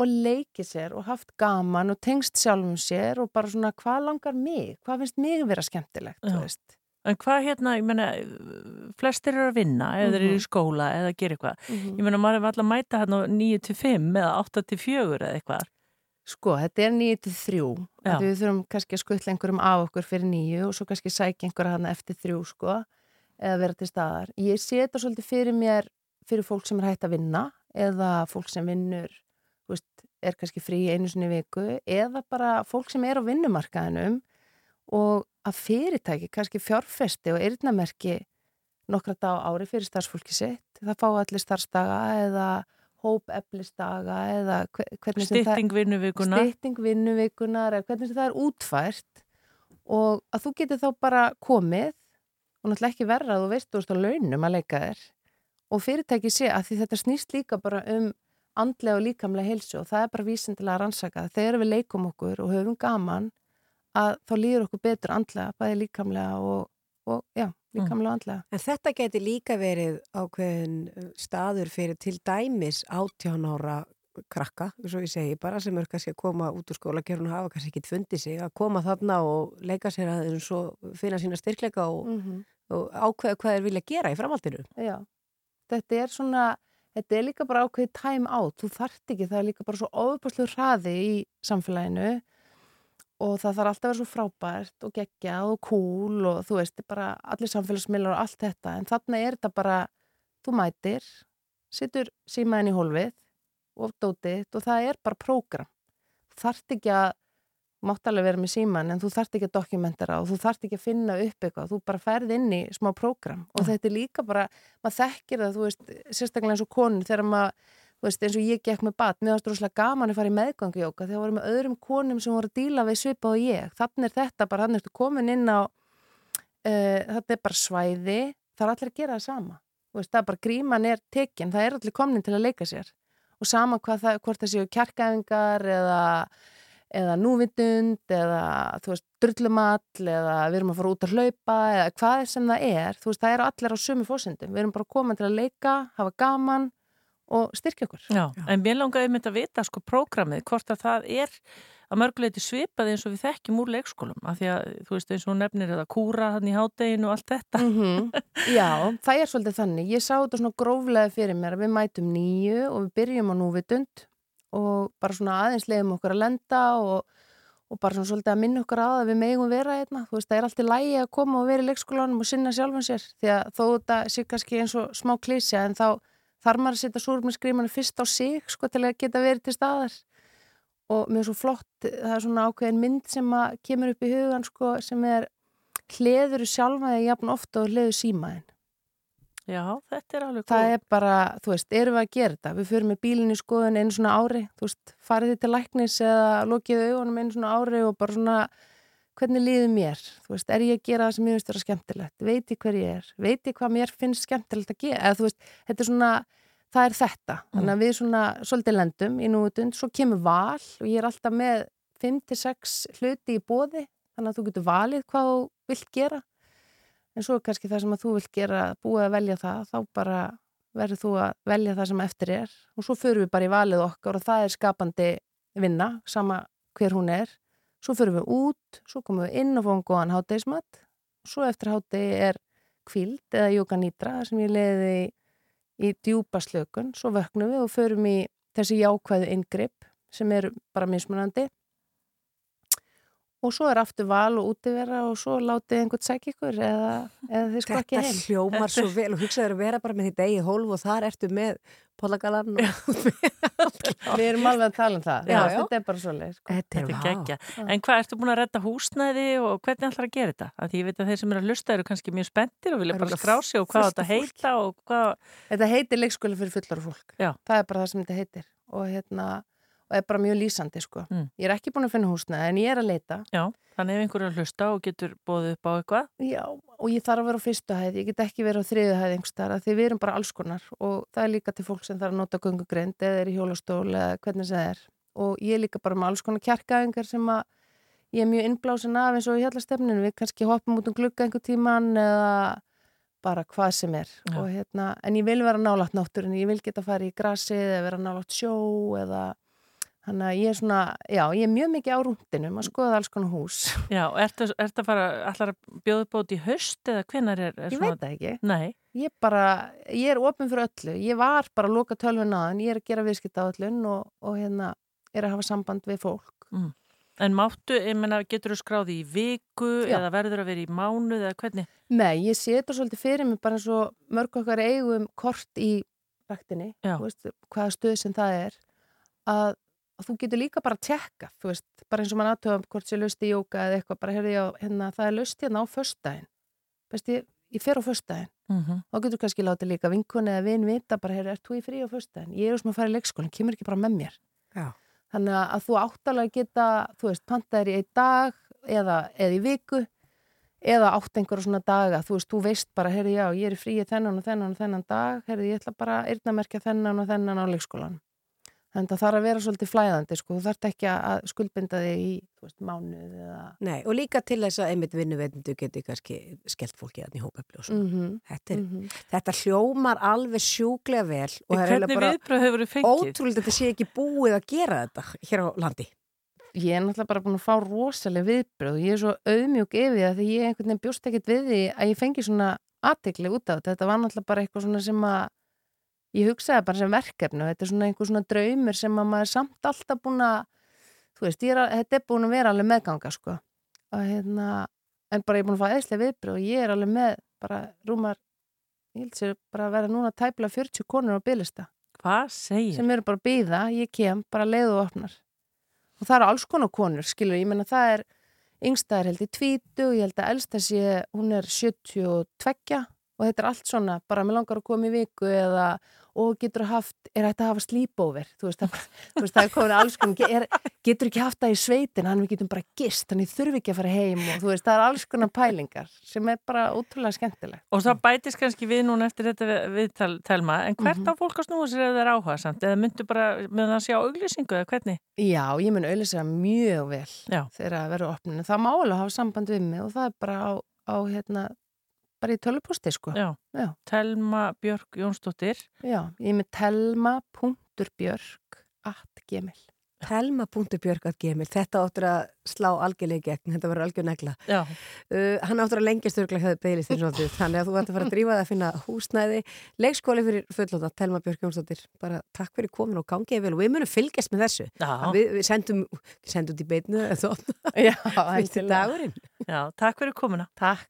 og leikið sér og haft gaman og tengst sjálfum sér og bara svona hvað langar mig, hvað finnst mig vera skemmtilegt, þú veist En hvað hérna, ég menna, flestir eru að vinna eða mm -hmm. eru í skóla eða að gera eitthvað. Mm -hmm. Ég menna, maður er alltaf að mæta hérna 9-5 eða 8-4 eða eitthvað. Sko, þetta er 9-3. Við þurfum kannski að skuttla einhverjum af okkur fyrir 9 og svo kannski sækja einhverja hérna eftir 3, sko, eða vera til staðar. Ég sé þetta svolítið fyrir mér, fyrir fólk sem er hægt að vinna eða fólk sem vinnur, veist, er kannski frí einu sinni viku eða bara fólk sem er á vinnumarkaðinum og að fyrirtæki, kannski fjárfesti og eirnamerki nokkra dag ári fyrir starfsfólki sitt. Það fá allir starfstaga eða hópeflistaga eða hvernig sem það... Stýtting vinnuvíkunar. Stýtting vinnuvíkunar eða hvernig sem það er útfært og að þú getur þá bara komið og náttúrulega ekki verra að þú veist þú veist á launum að leika þér og fyrirtæki sé að því þetta snýst líka bara um andlega og líkamlega heilsu og það er bara vísindilega rannsakað. Þegar við leikum okkur og höfum gaman að þá líður okkur betur andlega, bæði líkamlega og, og já, líkamlega og andlega. En þetta geti líka verið ákveðin uh, staður fyrir til dæmis 18 ára krakka, svo ég segi bara, sem er kannski að koma út úr skólakerun og hafa kannski ekki fundið sig, að koma þarna og leika sér aðeins og finna sína styrkleika og, Mhm. og ákveða hvað þeir vilja gera í framhaldinu. Já, þetta er svona, þetta er líka bara ákveðið time out, þú þarft ekki, það er líka bara svo ofupaslu hraði í samfélaginu og það þarf alltaf að vera svo frábært og geggjað og cool og þú veist, bara allir samfélagsmiðlar og allt þetta, en þarna er þetta bara, þú mætir, situr símaðin í hólfið og dótið og það er bara prógram. Þarft ekki að mátt alveg vera með síman en þú þarft ekki að dokumentera og þú þarft ekki að finna upp eitthvað, þú bara ferð inn í smá prógram og þetta er líka bara, maður þekkir það, þú veist, sérstaklega eins og konur þegar maður, veist, eins og ég gekk með bat, mér varst rosalega gaman að fara í meðgangjóka þegar voru með öðrum konum sem voru að díla við svipa og ég, þannig er þetta bara, þannig ertu komin inn á, uh, þetta er bara svæði, það er allir að gera það sama, veist, það er bara gríman er tekin, það er allir komin til að leika sér. Og sama það, hvort það séu kjarkæfingar eða eða núvindund eða þú veist, drullumall eða við erum að fara út að hlaupa eða hvað sem það er, þú veist, það eru allir á sömu fósindum, við erum bara komin til að leika hafa gaman og styrkja okkur. Já, en mér langaði mynd að vita sko prógramið, hvort að það er að mörguleiti svipað eins og við þekkjum úr leikskólum, af því að þú veist eins og hún nefnir eða kúra hann í hádeginu og allt þetta. Mm *laughs* Já, það er svolítið þannig. Ég sá þetta svona gróflega fyrir mér að við mætum nýju og við byrjum á núvitund og bara svona aðeins leiðum okkur að lenda og, og bara svona svolítið að minna okkur á það að við megum vera hérna. Þú veist, það er alltaf lægi að koma og vera í leikskólanum og sinna sjálfan sér því að þó þetta sé kannski eins og smá klísja en þá þarf maður að setja súrmennskrímanu fyrst á sig sko til að geta verið til staðar og mér er svo flott, það er svona ákveðin mynd sem að kemur upp í hugan sko sem er hleður sjálfaði jafn ofta og hleður símaðin. Já, þetta er alveg Það er bara, þú veist, erum við að gera þetta? Við förum með bílinni skoðun einu svona ári, þú veist, farið þið til læknis eða lokið augunum einu svona ári og bara svona, hvernig líður mér? Þú veist, er ég að gera það sem ég finnst vera skemmtilegt? Veit ég hver ég er? Veit ég hvað mér finnst skemmtilegt að gera? Eða þú veist, þetta er svona, það er þetta. Þannig að við svona svolítið lendum í núutund, svo kemur val og ég er alltaf með 5-6 hluti í bóði, þannig að þú getur valið hvað þú vilt gera en svo er kannski það sem að þú vilt gera búið að velja það, þá bara verður þú að velja það sem eftir er og svo förum við bara í valið okkar og það er skapandi vinna, sama hver hún er svo förum við út, svo komum við inn og fáum góðan hátdeismat og svo eftir hátdegi er kvíld eða jóka nýtra sem ég leiði í, í djúpa slökun, svo vöknum við og förum í þessi jákvæðu inngrip sem er bara mismunandi og svo er aftur val og útivera og svo látið einhvern sæk ykkur eða, eða þið sko ekki Þetta heim. hljómar svo vel og hugsaður að vera bara með þitt eigið hólf og þar ertu með pollagalan og *laughs* Við erum alveg að tala um það. Já, Já, já. Þetta er bara svo leið. Sko. Þetta Þetta er geggja. En hvað, ertu búin að redda húsnæði og hvernig ætlar að gera þetta? Af því ég veit að þeir sem eru að lusta eru kannski mjög spenntir og vilja bara skrá sig og hvað þetta heita og hvað... Þetta heitir leikskóli fyrir fullar fólk. Já. Það er bara það sem þetta heitir. Og hérna, og er bara mjög lýsandi, sko. Mm. Ég er ekki búin að finna húsnæði, en ég er að leita. Já, þannig ef einhverju er að hlusta og getur bóðið upp á eitthvað. Já, og ég þarf að vera á fyrstu hæð, ég get ekki verið á þriðu hæð einhverstaðar, því við erum bara alls konar og það er líka til fólk sem þarf að nota göngugrind eða er í hjólastól eða hvernig það er. Og ég er líka bara með alls konar kjarkaðingar sem að ég er mjög innblásin af eins og í hjallastefninu, við kannski hoppum út um glugga einhver tíman eða bara hvað sem er. Og, hérna, en ég vil vera nálægt náttúrun, ég vil geta farið í grasið eða vera nálægt sjó eða Þannig að ég er svona, já, ég er mjög mikið á rúndinum að skoða alls konar hús. *laughs* Já, ertu að fara, allar að bjóða þetta í haust eða hvenar er, er Ég veit það ekki. Nei. Ég bara, ég er ofin fyrir öllu. Ég var bara að loka tölvun aðan, ég er að gera viðskipt á öllun og, og hérna er að hafa samband við fólk. Mm. En máttu, ég menna, getur þú skráði í viku Já. eða verður að vera í mánuð eða hvernig? Nei, ég setur svolítið fyrir mig bara eins og mörg okkar eigum kort í veist, hvaða stöð sem það er, að, að þú getur líka bara að tjekka, þú veist, bara eins og mann aðtöfum hvort sé löst í jóka eða eitthvað, bara heyrði ég á, hérna, það er löst hérna á veist, ég, ég fer á föstudaginn, Mm -hmm. þá getur kannski látið líka vinkun eða vin vita bara, heyrðu, ert þú í frí á föstudaginn? Ég er sem að fara í leikskólinn, kemur ekki bara með mér. Já. Þannig að þú áttalega geta, þú veist, pantaðir í einn dag eða, eða í viku eða átt einhverja svona daga, þú veist, þú veist bara, heyrðu já, ég er í fríi þennan og þennan og þennan dag, heyrðu, ég ætla bara að eyrnamerkja þennan og þennan á leikskólan. Þannig að það þarf að vera svolítið flæðandi, sko, þú þarf ekki að skuldbinda þig í, þú veist, mánuð eða... Nei, og líka til þess að einmitt vinnuveitendu geti kannski skellt fólki að í hópefli og svona. Mhm, þetta, er, mhm. þetta hljómar alveg sjúklega vel og það er bara? Ótrúlega þetta sé ekki búið að gera þetta hér á landi. Ég er náttúrulega bara búin að fá rosalega viðbröð og ég er svo auðmjúk yfir því að því ég einhvern veginn bjóst ekkert við því að ég fengi svona aðtekli út af þetta. Þetta var náttúrulega bara eitthvað svona sem að ég hugsaði bara sem verkefni og þetta er svona einhver svona draumur sem að maður er samt alltaf búin að, þú veist, er, þetta er búin að vera alveg meðganga, sko. Og hérna, en bara ég er búin að fá eðslega viðbröð og ég er alveg með bara rúmar, ég held sér bara að vera núna tæplega 40 konur á bylista. Hvað segir? Sem eru bara að býða, ég kem, bara leið og opnar. Og það eru alls konar konur, skilur, ég menna það er, yngsta er held í tvítu og ég held að elsta sé, hún er 72 og þetta er allt svona, bara mér langar að koma í viku eða, og getur haft, er hægt að hafa sleepover, þú veist, það, þú veist, það er komin alls konar, er, getur ekki haft það í sveitin, hann við getum bara gist, þannig þurfi ekki að fara heim og þú veist, það er alls konar pælingar sem er bara ótrúlega skemmtileg. Og það bætist kannski við núna eftir þetta við- viðtal telma, en hvert Mhm. á fólk að snúa sér ef það er áhuga samt? Eða myndu bara með það sjá auglýsingu eða hvernig? Já, ég mun auðvitað mjög vel Já. þegar að vera opninu. Það má alveg hafa samband við mig og það er bara á, á hérna, bara í töluposti, sko. Já. Já. Telma Björk Jónsdóttir. Já, ég er með telma.björk at gmail. Telma.björg að gemil, þetta áttur að slá algjörlega í gegn, þetta verður algjör negla. Já. Uh, hann áttur að lengjast örglega hefði beðlist þér svolítið, þannig að þú ætti að fara að drífa það að finna húsnæði, leikskóli fyrir fullóta, Telma Björg Jónsdóttir, bara takk fyrir komin og gangið vel og við munum fylgjast með þessu. Við, við sendum, sendum út í beitnu, þó, Já. Já, takk fyrir komuna. Takk.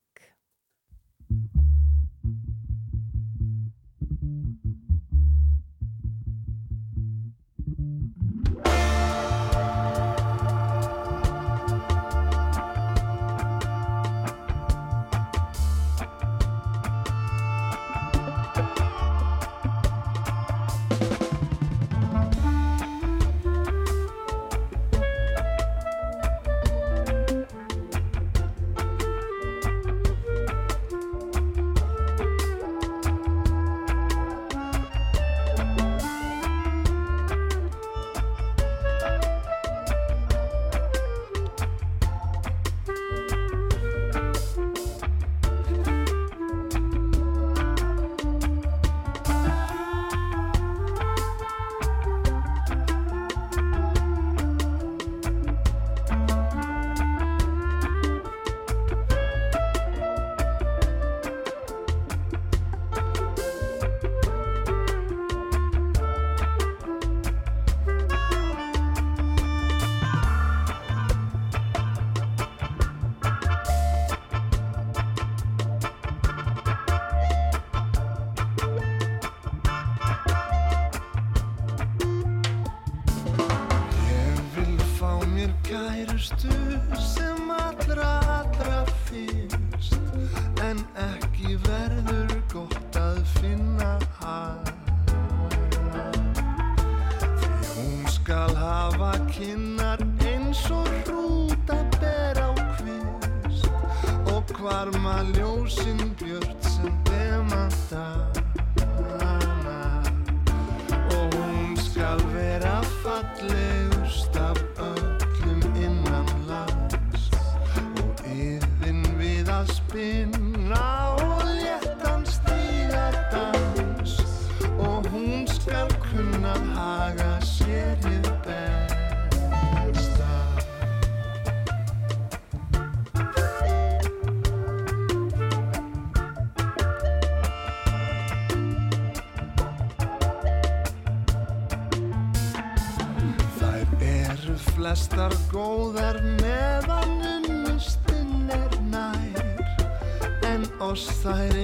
Kunna haga sér hið besta. Þær eru flestar góðar meðan unnustinn er nær En oss þær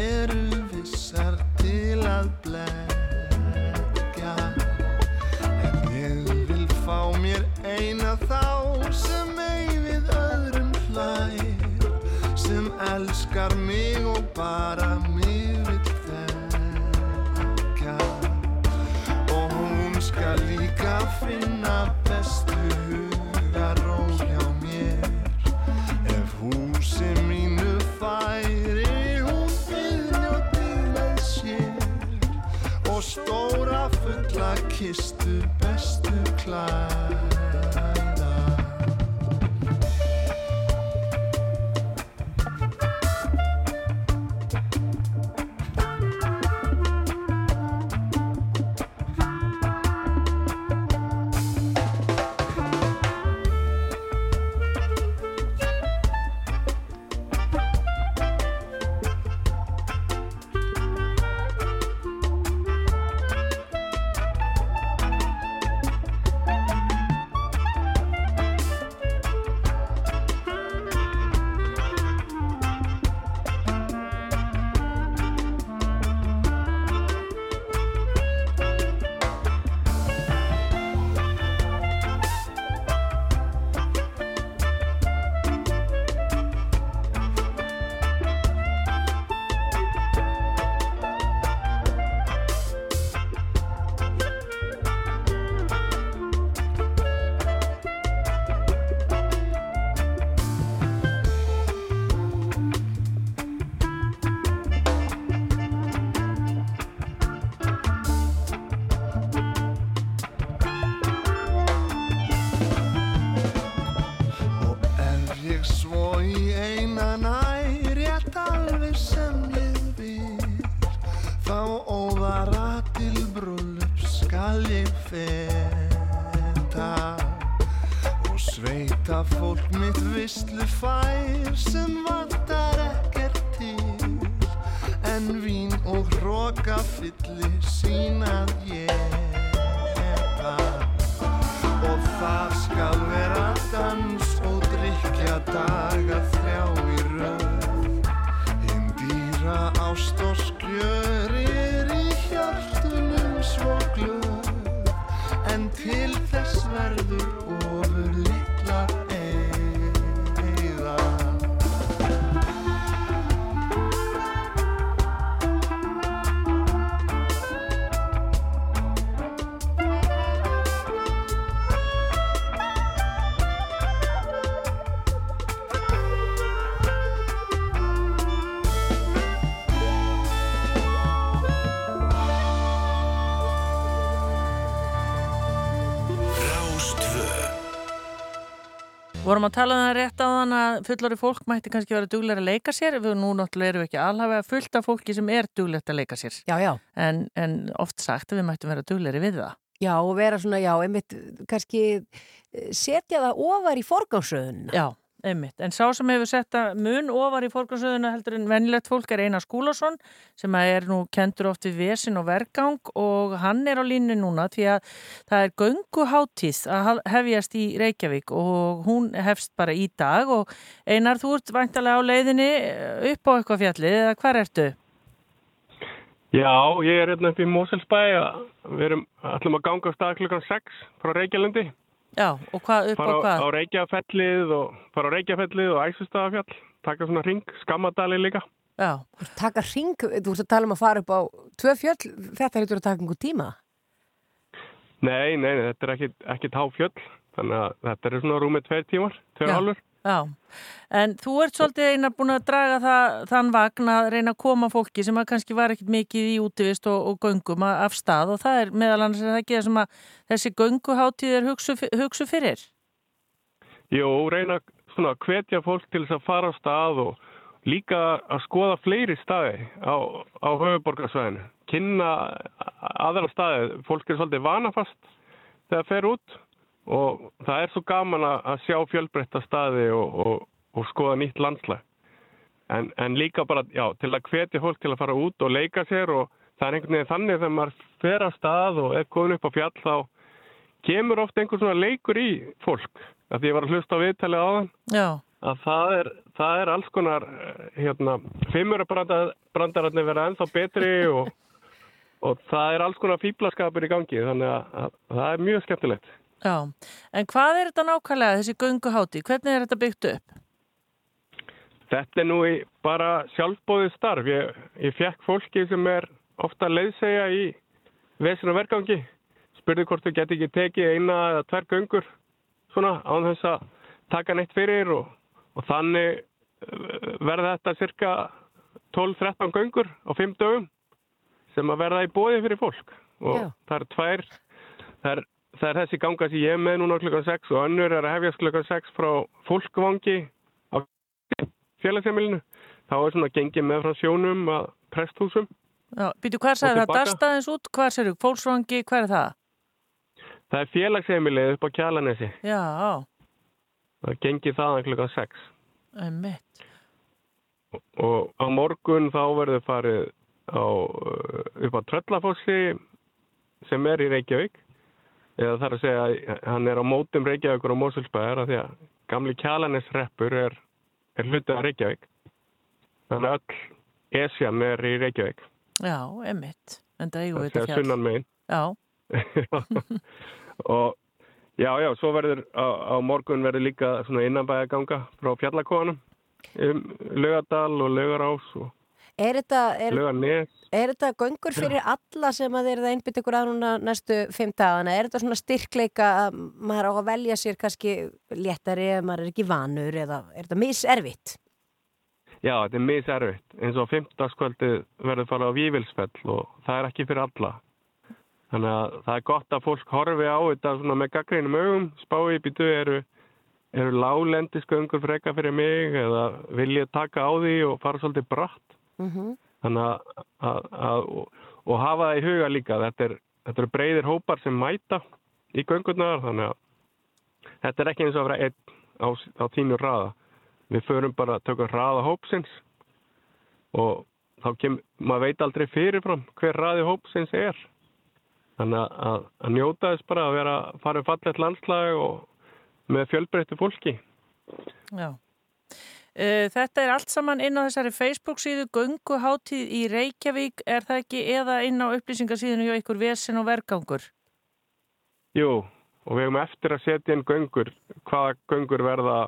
daga þrjá í röð. Hinn dýra ást og skjör er í hjartunum svo glöð. En til þess verður að tala um það rétt á þann að fullori fólk mætti kannski vera duglega að leika sér. Við nú náttúrulega erum við ekki alhafa fullt af fólki sem er duglegt að leika sér. Já, já. En, en oft sagt við mættum vera duglegri við það. Já, og vera svona, já, einmitt, kannski eh, setja það ofar í forgámsröðun. Já, einmitt. En sá sem hefur setta mun ofar í fórgráðsöðuna heldur en venilegt fólk er Einar Skúlason sem að er nú kentur oft við vesin og vergang og hann er á línu núna því að það er gönguháttíð að hefjast í Reykjavík og hún hefst bara í dag og Einar, þú ert væntalega á leiðinni eh, upp á eitthvað fjallið eða hvar ertu? Já, ég er hérna upp í Moselsbæ að við erum ætlum að ganga á stað klukkan 6 frá Reykjalundi. Já, og hvað upp á Fara á, hvað? á Reykjafellið og fara á Reykjafellið og Æsustafafjall, taka svona ring, skammadali líka. Já. Þú ert að taka ring, þú ert að tala um að fara upp á tvö fjöll, þetta heitur að taka einhver tíma. Nei, nei, nei, þetta er ekki, ekki tá fjöll, þannig að þetta er svona rúmið tveir tímar, tveir hálfur. Já, en þú ert svolítið einar búin að draga það, þann vagn að reyna að koma fólki sem kannski var ekkit mikið í útivist og, og göngum af stað og það er meðal annars er það ekki það sem að þessi gönguháttíð er hugsu, hugsu fyrir. Jú, reyna svona að hvetja fólk til þess að fara á stað og líka að skoða fleiri staði á, á höfuborgarsvæðinu. Kynna aðra staði. Fólk er svolítið vanafast þegar það fer út og það er svo gaman að að sjá fjölbreytta staði og, og, og skoða nýtt landslag. En, en líka bara, já, til að hvetja fólk til að fara út og leika sér og það er einhvern veginn þannig þegar maður fer á stað og er komin upp á fjall þá kemur oft einhver svona leikur í fólk. Að því ég var að hlusta á viðtalið á þann Já. að það er, það er alls konar eh, hérna, fimmurabrandararnir vera ennþá betri *laughs* og, og það er alls konar fýblaskapur í gangi þannig að, að, að það er mjög skemmtilegt. Já, en hvað er þetta nákvæmlega þessi gönguháttíð? Hvernig er þetta byggt upp? Þetta er nú bara sjálfbóðið starf. Ég, ég fekk fólki sem er ofta leiðsegja í vesin og vergangi. Spurði hvort þau geti ekki tekið eina eða tvær göngur svona án þess að taka neitt fyrir og, og þannig eh, verða þetta cirka 12-13 göngur á 5 dögum sem að verða í bóði fyrir fólk og Já. það eru tvær það er, það er þessi ganga sem ég er með núna klukkan 6 og önnur er að hefjast klukkan 6 frá fólkvangi á félagsheimilinu. Þá er svona gengið með frá sjónum að presthúsum. Býtu, hvað sagði það? tilbaka. Dastaðins út, hvað sér þú? Fólksvangi, hvað er það? Það er félagsheimilið upp á Kjalanesi. Já, Það er gengið þaðan klukkan 6. einmitt. Og á morgun þá verður farið á, uh, upp á Tröllafossi sem er í Reykjavík. Eða er að segja að hann er á mótum Reykjavíkur og Mosulsbæðar af því að gamli Kjalanesreppur er, er hlutið af Reykjavík. Þannig að öll Esjan er í Reykjavík. Já, einmitt. En það við segja þetta fjall. sunnan megin. Já, *laughs* og já, já, svo verður á, á morgun verður líka svona innanbæða ganga frá fjallakóðanum um Laugadal og Laugarás og Er þetta, er, er þetta göngur fyrir alla sem að þeir eru að einbytta ykkur að núna næstu fimm dagana? Er þetta svona styrkleika að maður á að velja sér kannski léttari ef maður er ekki vanur eða er þetta miservitt? Já, þetta er miservitt. eins og fimmtagskvöldið verður fara á Vívilsfell og það er ekki fyrir alla. Þannig að það er gott að fólk horfi á þetta svona með gaggreinum augum, spái býtu eru, eru lálendisgöngur freka fyrir mig eða vil ég taka á því og fara svolítið bratt. Mm -hmm. Þannig að, að, að og, og hafa það í huga líka. Þetta er, þetta eru breyðir hópar sem mæta í göngurnar þannig að þetta er ekki eins og að vera einn á, á þínu raða. Við förum bara að tökum raða hópsins og þá kem, maður veit aldrei fyrirfram hver raði hópsins er. Þannig að, að, að njóta þess bara að vera að fara um fallet landslag og með fjölbreyttu fólki. já. Uh, þetta er allt saman inn á þessari Facebook síðu Gönguháttíð í Reykjavík er það ekki eða inn á upplýsingasíðinu hjá ykkur Vesen og Vergangur Jú, og við hefum eftir að setja inn göngur, hvaða göngur verða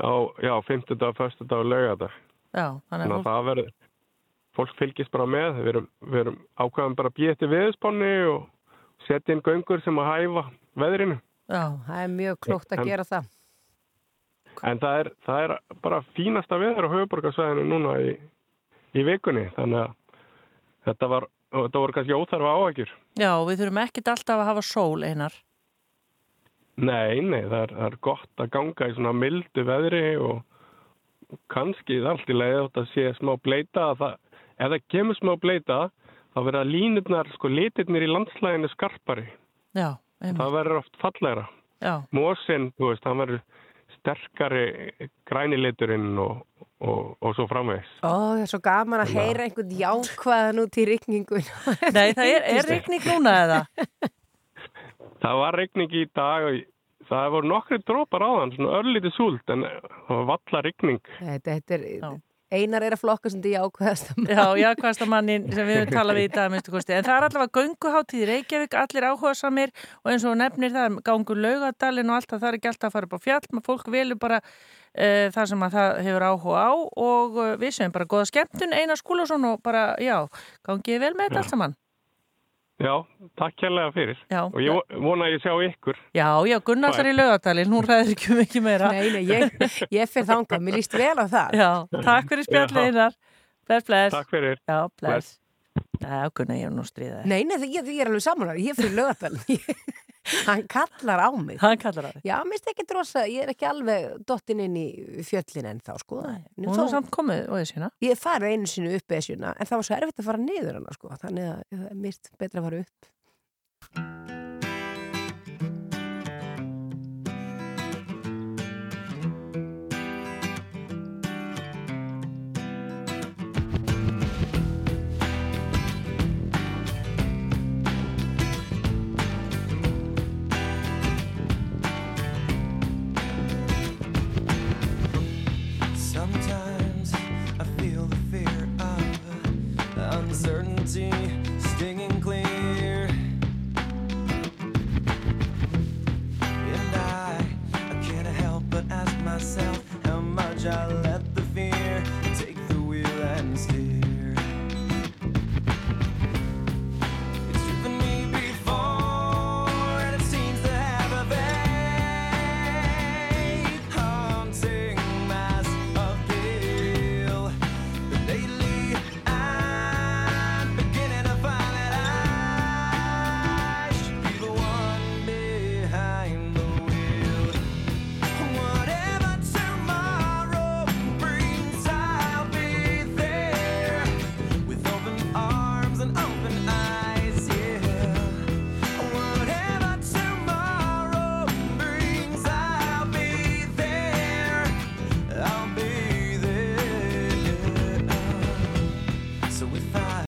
á, já, 50 dag, 1. dag og laugardag. Já, þannig Þannig að að það verður, fólk fylgist bara með, við erum, við erum ákveðum bara eftir viðspáni og setja inn göngur sem að hæfa veðrinu. Já, það er mjög klókt að En- gera það. En það er, það er bara fínasta veður á höfuborgarsvæðinu núna í, í vikunni, þannig að þetta var, þetta voru kannski óþarfa áhækjur. Já, við þurfum ekkit alltaf að hafa sól einar Nei, nei, það er, það er gott að ganga í svona mildu veðri og kannski það er allt í leið átt að sé smá bleita. að Það, ef það kemur smá bleita, þá verða línurnar, sko, litirnir í landslæginu skarpari. Já, einmitt. Það verður oft fallegra. Já. Mósin, þú veist, hann verður sterkari græniliturinn og, og, og svo framvegs. Ó, það er svo gaman að heyra einhvern jákvæðan út í rigningun. Nei, það er, er rigning núna eða? Það var regning í dag og það voru nokkri drópar á þann, svona örlítið súld, en það var valla regning. Þetta, þetta er, einar er að flokka sem því jákvæðast Já, jákvæðasta mannin sem við höfum talað við í dag minnstu kosti. En það er allavega gönguháttíð í Reykjavík, allir áhuga samir og eins og nefnir það er gangur laugadalinn og allt það, það er ekki alltaf að fara upp á fjall, maður fólk velur bara uh, það sem að það hefur áhuga á og uh, við séum bara góða skemmtun, Einar Skúlason og bara, já, gangið vel með þetta allt saman. Já, takk kærlega fyrir. Já. Og ég vo- vona að ég sjá ykkur. Já, já, Gunnar þar í laugadalinn, hún ræður ekki um ekki meira. Nei, nei, ég, ég fyrir þangað, mér líst vel á það. Já, takk fyrir. Einar. Bless, bless. Takk fyrir. Já, bless. Já, Gunnar, ég er nú stríðað. Nei, nei, ég, ég er alveg saman ég fyrir lögadalinn. *laughs* Hann kallar á mig. Hann kallar á þig. Já, mér finnst ekki drosa, ég er ekki alveg dottin inn í fjöllin en þá, sko. Nú Hún er samt komið og þessuna. Ég farið einu sinu upp esjuna, en það var svo erfitt að fara niður hana, sko. Þannig að er mist betra að fara upp. And